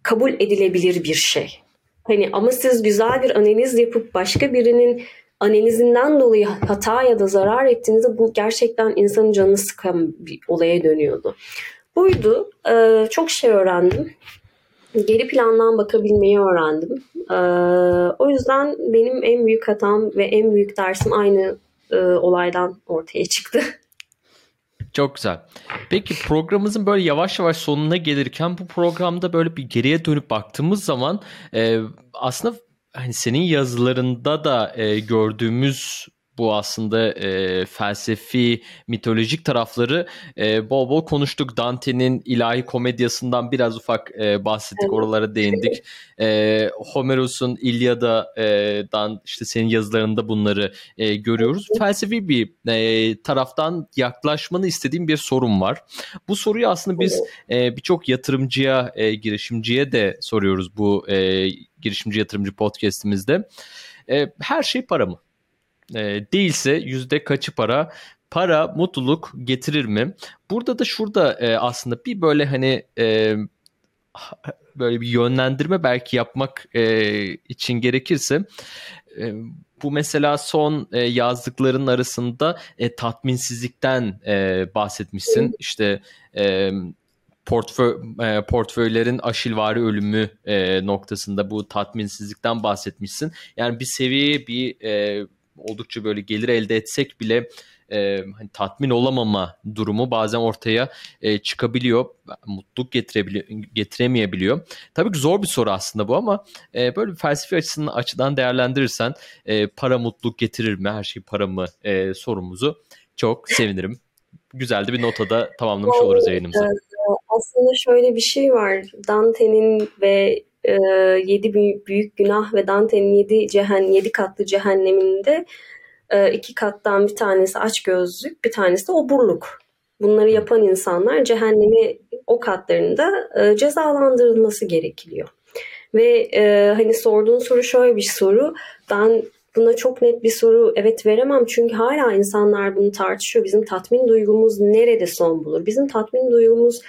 kabul edilebilir bir şey. Hani ama siz güzel bir analiz yapıp başka birinin analizinden dolayı hata ya da zarar ettiğinizde bu gerçekten insanın canını sıkan bir olaya dönüyordu. Buydu. Ee, çok şey öğrendim. Geri plandan bakabilmeyi öğrendim. Ee, o yüzden benim en büyük hatam ve en büyük dersim aynı e, olaydan ortaya çıktı. Çok güzel. Peki programımızın böyle yavaş yavaş sonuna gelirken bu programda böyle bir geriye dönüp baktığımız zaman e, aslında hani senin yazılarında da e, gördüğümüz bu aslında e, felsefi, mitolojik tarafları e, bol bol konuştuk. Dante'nin ilahi komedyasından biraz ufak e, bahsettik, oralara değindik. E, Homeros'un İlyada'dan işte senin yazılarında bunları e, görüyoruz. Felsefi bir e, taraftan yaklaşmanı istediğim bir sorun var. Bu soruyu aslında biz e, birçok yatırımcıya, e, girişimciye de soruyoruz bu e, girişimci yatırımcı podcast'imizde. E, her şey para mı? E, değilse yüzde kaçı para? Para mutluluk getirir mi? Burada da şurada e, aslında bir böyle hani e, böyle bir yönlendirme belki yapmak e, için gerekirse e, bu mesela son e, yazdıkların arasında e, tatminsizlikten e, bahsetmişsin. İşte e, portföy e, portföylerin aşilvari ölümü e, noktasında bu tatminsizlikten bahsetmişsin. Yani bir seviye bir e, oldukça böyle gelir elde etsek bile e, hani tatmin olamama durumu bazen ortaya e, çıkabiliyor. Mutluluk getirebiliyor, getiremeyebiliyor. Tabii ki zor bir soru aslında bu ama e, böyle bir felsefi açısından açıdan değerlendirirsen e, para mutluluk getirir mi? Her şey para mı e, sorumuzu çok sevinirim. Güzel de bir notada tamamlamış oluruz yayınımızı. Aslında şöyle bir şey var. Dante'nin ve e, yedi büyük günah ve Dante'nin yedi, cehen, yedi katlı cehenneminde e, iki kattan bir tanesi aç gözlük, bir tanesi de oburluk. Bunları yapan insanlar cehennemi o katlarında e, cezalandırılması gerekiyor. Ve e, hani sorduğun soru şöyle bir soru. Ben buna çok net bir soru evet veremem çünkü hala insanlar bunu tartışıyor. Bizim tatmin duygumuz nerede son bulur? Bizim tatmin duygumuz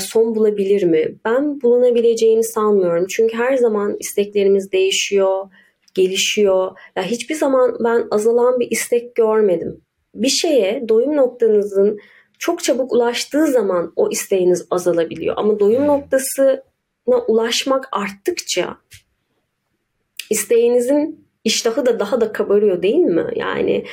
son bulabilir mi? Ben bulunabileceğini sanmıyorum. Çünkü her zaman isteklerimiz değişiyor, gelişiyor. Ya hiçbir zaman ben azalan bir istek görmedim. Bir şeye doyum noktanızın çok çabuk ulaştığı zaman o isteğiniz azalabiliyor. Ama doyum noktasına ulaşmak arttıkça isteğinizin iştahı da daha da kabarıyor değil mi? Yani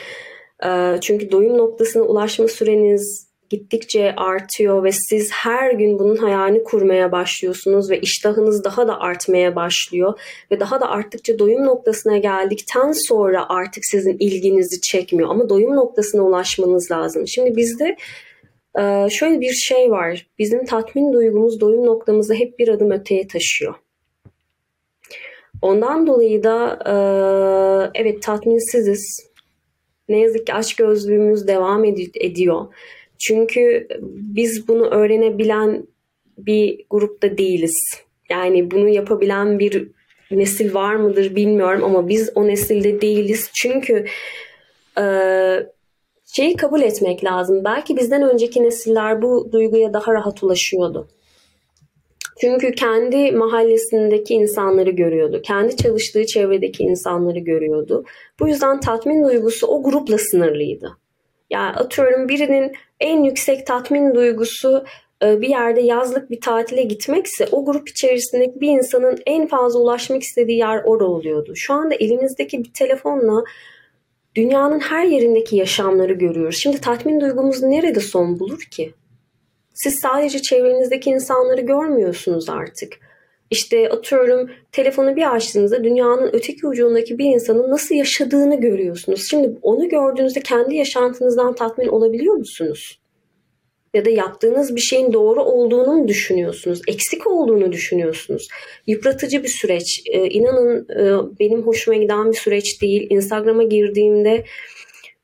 e, çünkü doyum noktasına ulaşma süreniz gittikçe artıyor ve siz her gün bunun hayalini kurmaya başlıyorsunuz ve iştahınız daha da artmaya başlıyor ve daha da arttıkça doyum noktasına geldikten sonra artık sizin ilginizi çekmiyor ama doyum noktasına ulaşmanız lazım. Şimdi bizde e, şöyle bir şey var. Bizim tatmin duygumuz doyum noktamızı hep bir adım öteye taşıyor. Ondan dolayı da e, evet tatminsiziz. Ne yazık ki aç gözlüğümüz devam ediyor. Çünkü biz bunu öğrenebilen bir grupta değiliz. Yani bunu yapabilen bir nesil var mıdır bilmiyorum ama biz o nesilde değiliz. Çünkü e, şeyi kabul etmek lazım. Belki bizden önceki nesiller bu duyguya daha rahat ulaşıyordu. Çünkü kendi mahallesindeki insanları görüyordu. Kendi çalıştığı çevredeki insanları görüyordu. Bu yüzden tatmin duygusu o grupla sınırlıydı. Yani atıyorum birinin en yüksek tatmin duygusu e, bir yerde yazlık bir tatile gitmekse o grup içerisindeki bir insanın en fazla ulaşmak istediği yer orada oluyordu. Şu anda elimizdeki bir telefonla dünyanın her yerindeki yaşamları görüyoruz. Şimdi tatmin duygumuz nerede son bulur ki? Siz sadece çevrenizdeki insanları görmüyorsunuz artık. İşte atıyorum telefonu bir açtığınızda dünyanın öteki ucundaki bir insanın nasıl yaşadığını görüyorsunuz. Şimdi onu gördüğünüzde kendi yaşantınızdan tatmin olabiliyor musunuz? Ya da yaptığınız bir şeyin doğru olduğunu mu düşünüyorsunuz? Eksik olduğunu düşünüyorsunuz? Yıpratıcı bir süreç. Ee, inanın e, benim hoşuma giden bir süreç değil. Instagram'a girdiğimde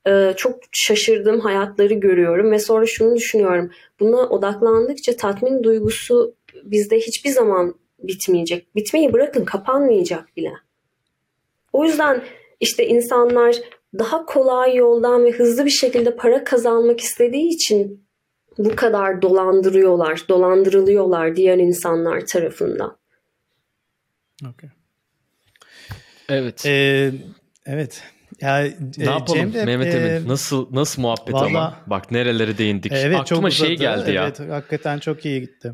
e, çok şaşırdığım hayatları görüyorum ve sonra şunu düşünüyorum. Buna odaklandıkça tatmin duygusu bizde hiçbir zaman bitmeyecek. Bitmeyi bırakın kapanmayacak bile. O yüzden işte insanlar daha kolay yoldan ve hızlı bir şekilde para kazanmak istediği için bu kadar dolandırıyorlar, dolandırılıyorlar diğer insanlar tarafından. Okay. Evet. Ee, evet. Ya, e, ne yapalım Cemre, Mehmet Emin? E, nasıl nasıl muhabbet vallahi, ama? Bak nerelere değindik. Evet, Aklıma çok şey geldi ya. Evet, hakikaten çok iyi gitti.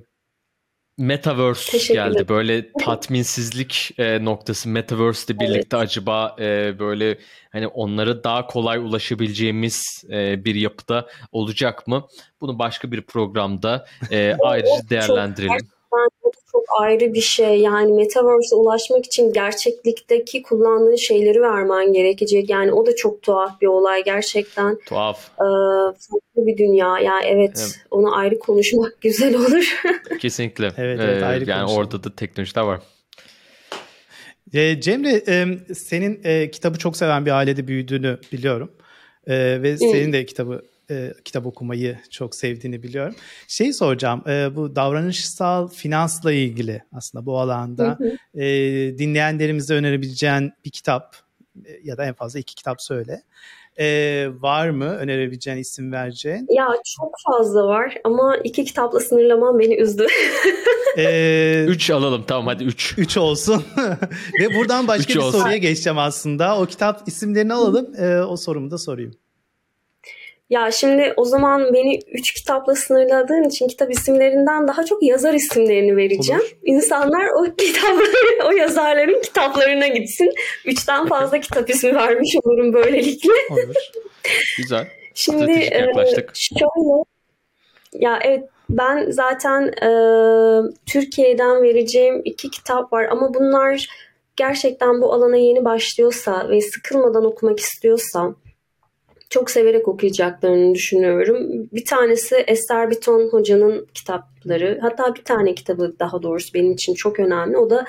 Metaverse geldi. Böyle tatminsizlik e, noktası Metaverse ile birlikte evet. acaba e, böyle hani onlara daha kolay ulaşabileceğimiz e, bir yapıda olacak mı? Bunu başka bir programda e, ayrıca değerlendirelim. Çok, çok ayrı bir şey. Yani Metaverse'e ulaşmak için gerçeklikteki kullandığın şeyleri vermen gerekecek. Yani o da çok tuhaf bir olay gerçekten. Tuhaf. Ee, farklı bir dünya. Ya yani evet, evet onu ayrı konuşmak güzel olur. Kesinlikle. evet, evet ayrı ee, Yani konuşalım. orada da teknolojiler var. E, Cemre e, senin e, kitabı çok seven bir ailede büyüdüğünü biliyorum. E, ve senin de kitabı e, kitap okumayı çok sevdiğini biliyorum. Şey soracağım, e, bu davranışsal finansla ilgili aslında bu alanda hı hı. E, dinleyenlerimize önerebileceğin bir kitap e, ya da en fazla iki kitap söyle. E, var mı önerebileceğin isim vereceğin? Ya çok fazla var ama iki kitapla sınırlamam beni üzdü. ee, üç alalım tamam hadi üç. Üç olsun. Ve buradan başka üç bir olsun. soruya geçeceğim aslında. O kitap isimlerini alalım. E, o sorumu da sorayım. Ya şimdi o zaman beni üç kitapla sınırladığın için kitap isimlerinden daha çok yazar isimlerini vereceğim. Olur. İnsanlar o kitapları, o yazarların kitaplarına gitsin. Üçten fazla kitap ismi vermiş olurum böylelikle. Olur. Güzel. Şimdi e, şöyle ya evet ben zaten e, Türkiye'den vereceğim iki kitap var ama bunlar gerçekten bu alana yeni başlıyorsa ve sıkılmadan okumak istiyorsa çok severek okuyacaklarını düşünüyorum. Bir tanesi Esther Biton hocanın kitapları. Hatta bir tane kitabı daha doğrusu benim için çok önemli. O da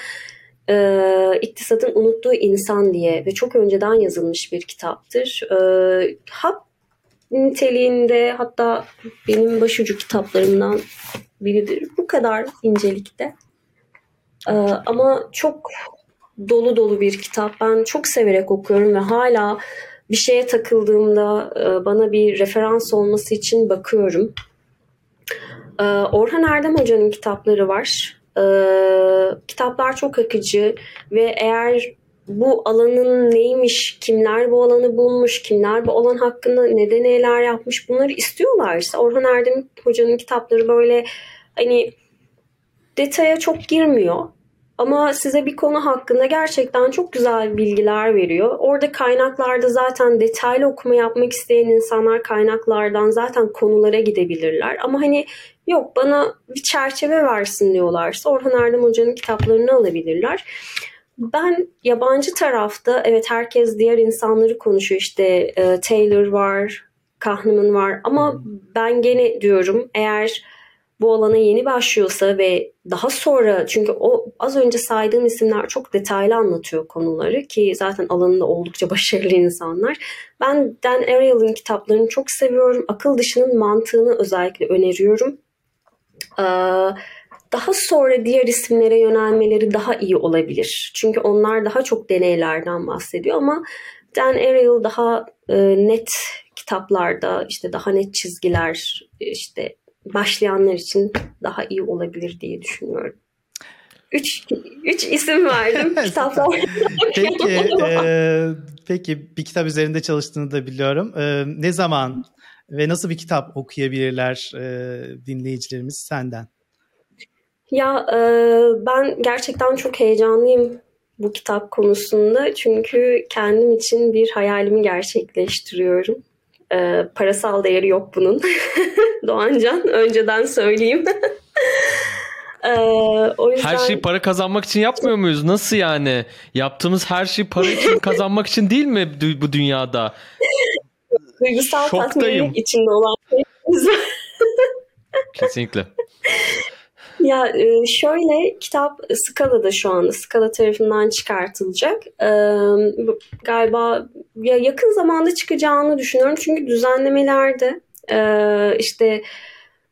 e, İktisadın Unuttuğu İnsan diye ve çok önceden yazılmış bir kitaptır. E, hap niteliğinde hatta benim başucu kitaplarımdan biridir. Bu kadar incelikte. E, ama çok dolu dolu bir kitap. Ben çok severek okuyorum ve hala bir şeye takıldığımda e, bana bir referans olması için bakıyorum. E, Orhan Erdem Hoca'nın kitapları var. E, kitaplar çok akıcı ve eğer bu alanın neymiş, kimler bu alanı bulmuş, kimler bu alan hakkında ne deneyler yapmış bunları istiyorlarsa Orhan Erdem Hoca'nın kitapları böyle hani detaya çok girmiyor. Ama size bir konu hakkında gerçekten çok güzel bilgiler veriyor. Orada kaynaklarda zaten detaylı okuma yapmak isteyen insanlar kaynaklardan zaten konulara gidebilirler. Ama hani yok bana bir çerçeve versin diyorlarsa Orhan Erdem Hoca'nın kitaplarını alabilirler. Ben yabancı tarafta evet herkes diğer insanları konuşuyor işte e, Taylor var, Kahneman var ama ben gene diyorum eğer bu alana yeni başlıyorsa ve daha sonra çünkü o az önce saydığım isimler çok detaylı anlatıyor konuları ki zaten alanında oldukça başarılı insanlar. Ben Dan Ariely'in kitaplarını çok seviyorum. Akıl dışının mantığını özellikle öneriyorum. Ee, daha sonra diğer isimlere yönelmeleri daha iyi olabilir. Çünkü onlar daha çok deneylerden bahsediyor ama Dan Ariely daha e, net kitaplarda işte daha net çizgiler işte başlayanlar için daha iyi olabilir diye düşünüyorum. Üç, üç isim verdim kitaplar. peki, e, peki bir kitap üzerinde çalıştığını da biliyorum. E, ne zaman ve nasıl bir kitap okuyabilirler e, dinleyicilerimiz senden? Ya e, ben gerçekten çok heyecanlıyım bu kitap konusunda. Çünkü kendim için bir hayalimi gerçekleştiriyorum. E, parasal değeri yok bunun. Doğancan önceden söyleyeyim. Ee, o yüzden... Her şeyi para kazanmak için yapmıyor muyuz? Nasıl yani? Yaptığımız her şey para için kazanmak için değil mi bu dünyada? Duygusal tatmin içinde olan şey. Kesinlikle. Ya e, şöyle kitap Scala'da şu anda Scala tarafından çıkartılacak. Ee, galiba ya yakın zamanda çıkacağını düşünüyorum çünkü düzenlemelerde e, işte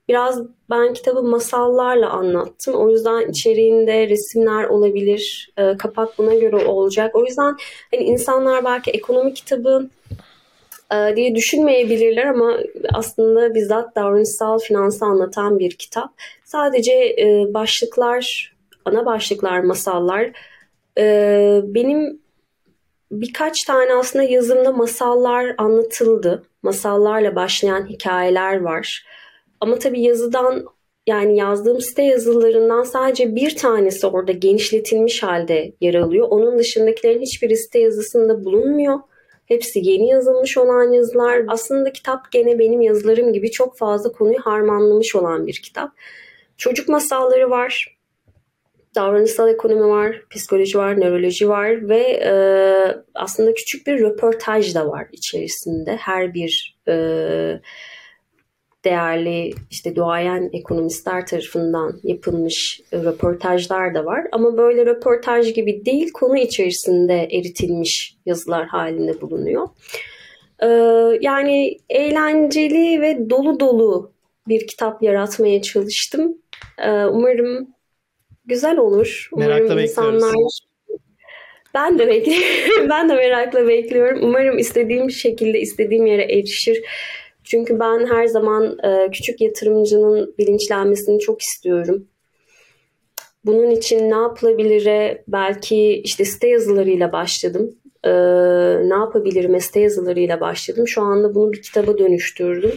biraz ben kitabı masallarla anlattım. O yüzden içeriğinde resimler olabilir. E, kapak buna göre olacak. O yüzden hani insanlar belki ekonomi kitabı e, diye düşünmeyebilirler ama aslında bizzat davranışsal finansı anlatan bir kitap. Sadece e, başlıklar, ana başlıklar, masallar. E, benim birkaç tane aslında yazımda masallar anlatıldı. Masallarla başlayan hikayeler var. Ama tabii yazıdan yani yazdığım site yazılarından sadece bir tanesi orada genişletilmiş halde yer alıyor. Onun dışındakilerin hiçbir site yazısında bulunmuyor. Hepsi yeni yazılmış olan yazılar. Aslında kitap gene benim yazılarım gibi çok fazla konuyu harmanlamış olan bir kitap. Çocuk masalları var. davranışsal ekonomi var, psikoloji var, nöroloji var ve e, aslında küçük bir röportaj da var içerisinde. Her bir e, değerli işte duayen ekonomistler tarafından yapılmış röportajlar da var. Ama böyle röportaj gibi değil, konu içerisinde eritilmiş yazılar halinde bulunuyor. Ee, yani eğlenceli ve dolu dolu bir kitap yaratmaya çalıştım. Ee, umarım güzel olur. Merakla umarım insanlar bekliyoruz. ben de bekliyorum. ben de merakla bekliyorum. Umarım istediğim şekilde istediğim yere erişir. Çünkü ben her zaman e, küçük yatırımcının bilinçlenmesini çok istiyorum. Bunun için ne yapılabilire belki işte site yazılarıyla başladım. Ee, ne yapabilirim site yazılarıyla başladım. Şu anda bunu bir kitaba dönüştürdüm.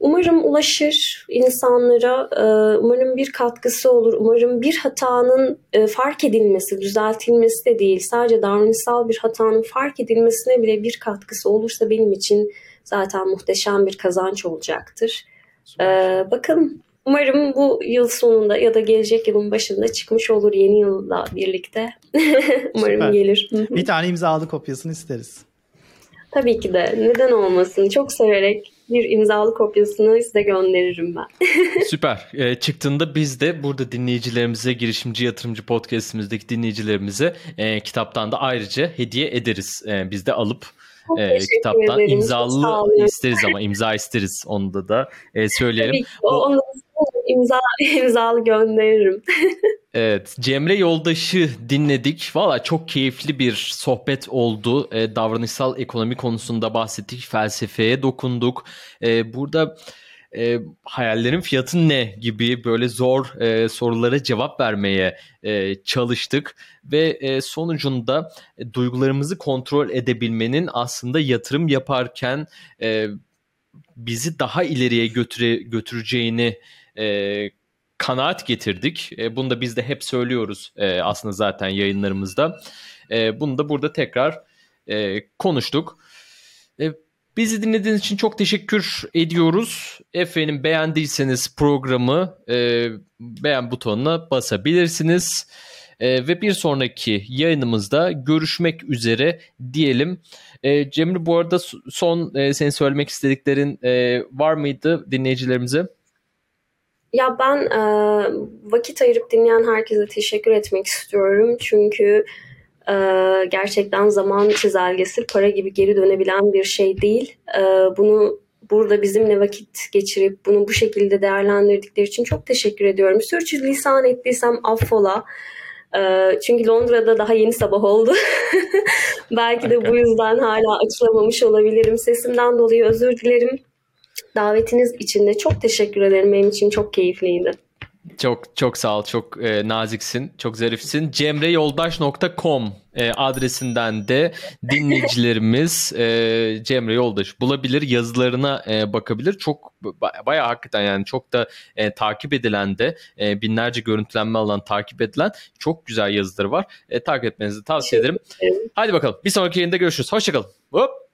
Umarım ulaşır insanlara, e, umarım bir katkısı olur, umarım bir hatanın e, fark edilmesi, düzeltilmesi de değil, sadece davranışsal bir hatanın fark edilmesine bile bir katkısı olursa benim için zaten muhteşem bir kazanç olacaktır. Ee, bakalım umarım bu yıl sonunda ya da gelecek yılın başında çıkmış olur yeni yılla birlikte. umarım Süper. gelir. bir tane imzalı kopyasını isteriz. Tabii ki de. Neden olmasın? Çok severek bir imzalı kopyasını size gönderirim ben. Süper. E, çıktığında biz de burada dinleyicilerimize, girişimci yatırımcı podcastimizdeki dinleyicilerimize e, kitaptan da ayrıca hediye ederiz. E, biz de alıp e, kitaptan ederim. imzalı isteriz ama imza isteriz onda da e, söyleyelim. Tabii ki, o, onu imza, imzalı gönderirim. Evet, Cemre Yoldaş'ı dinledik. Valla çok keyifli bir sohbet oldu. E, davranışsal ekonomi konusunda bahsettik, felsefeye dokunduk. E, burada e, hayallerin fiyatı ne gibi böyle zor e, sorulara cevap vermeye e, çalıştık ve e, sonucunda e, duygularımızı kontrol edebilmenin aslında yatırım yaparken e, bizi daha ileriye götüre, götüreceğini e, kanaat getirdik. E, bunu da biz de hep söylüyoruz e, aslında zaten yayınlarımızda. E, bunu da burada tekrar e, konuştuk. E, bizi dinlediğiniz için çok teşekkür ediyoruz. Efendim beğendiyseniz programı e, beğen butonuna basabilirsiniz. E, ve bir sonraki yayınımızda görüşmek üzere diyelim. E, Cemre bu arada son e, senin söylemek istediklerin e, var mıydı dinleyicilerimize? Ya ben e, vakit ayırıp dinleyen herkese teşekkür etmek istiyorum. Çünkü e, gerçekten zaman çizelgesi para gibi geri dönebilen bir şey değil. E, bunu burada bizimle vakit geçirip bunu bu şekilde değerlendirdikleri için çok teşekkür ediyorum. Sürçülisan ettiysem affola. E, çünkü Londra'da daha yeni sabah oldu. Belki de bu yüzden hala açılamamış olabilirim. Sesimden dolayı özür dilerim. Davetiniz için de çok teşekkür ederim. Benim için çok keyifliydi. Çok çok sağ ol. Çok e, naziksin. Çok zarifsin. cemreyoldaş.com e, adresinden de dinleyicilerimiz e, Cemre Yoldaş bulabilir. Yazılarına e, bakabilir. Çok bayağı hakikaten yani çok da e, takip edilen de e, binlerce görüntülenme alan takip edilen çok güzel yazıları var. E, takip etmenizi tavsiye ederim. Hadi bakalım. Bir sonraki yayında görüşürüz. Hoşçakalın. Hop.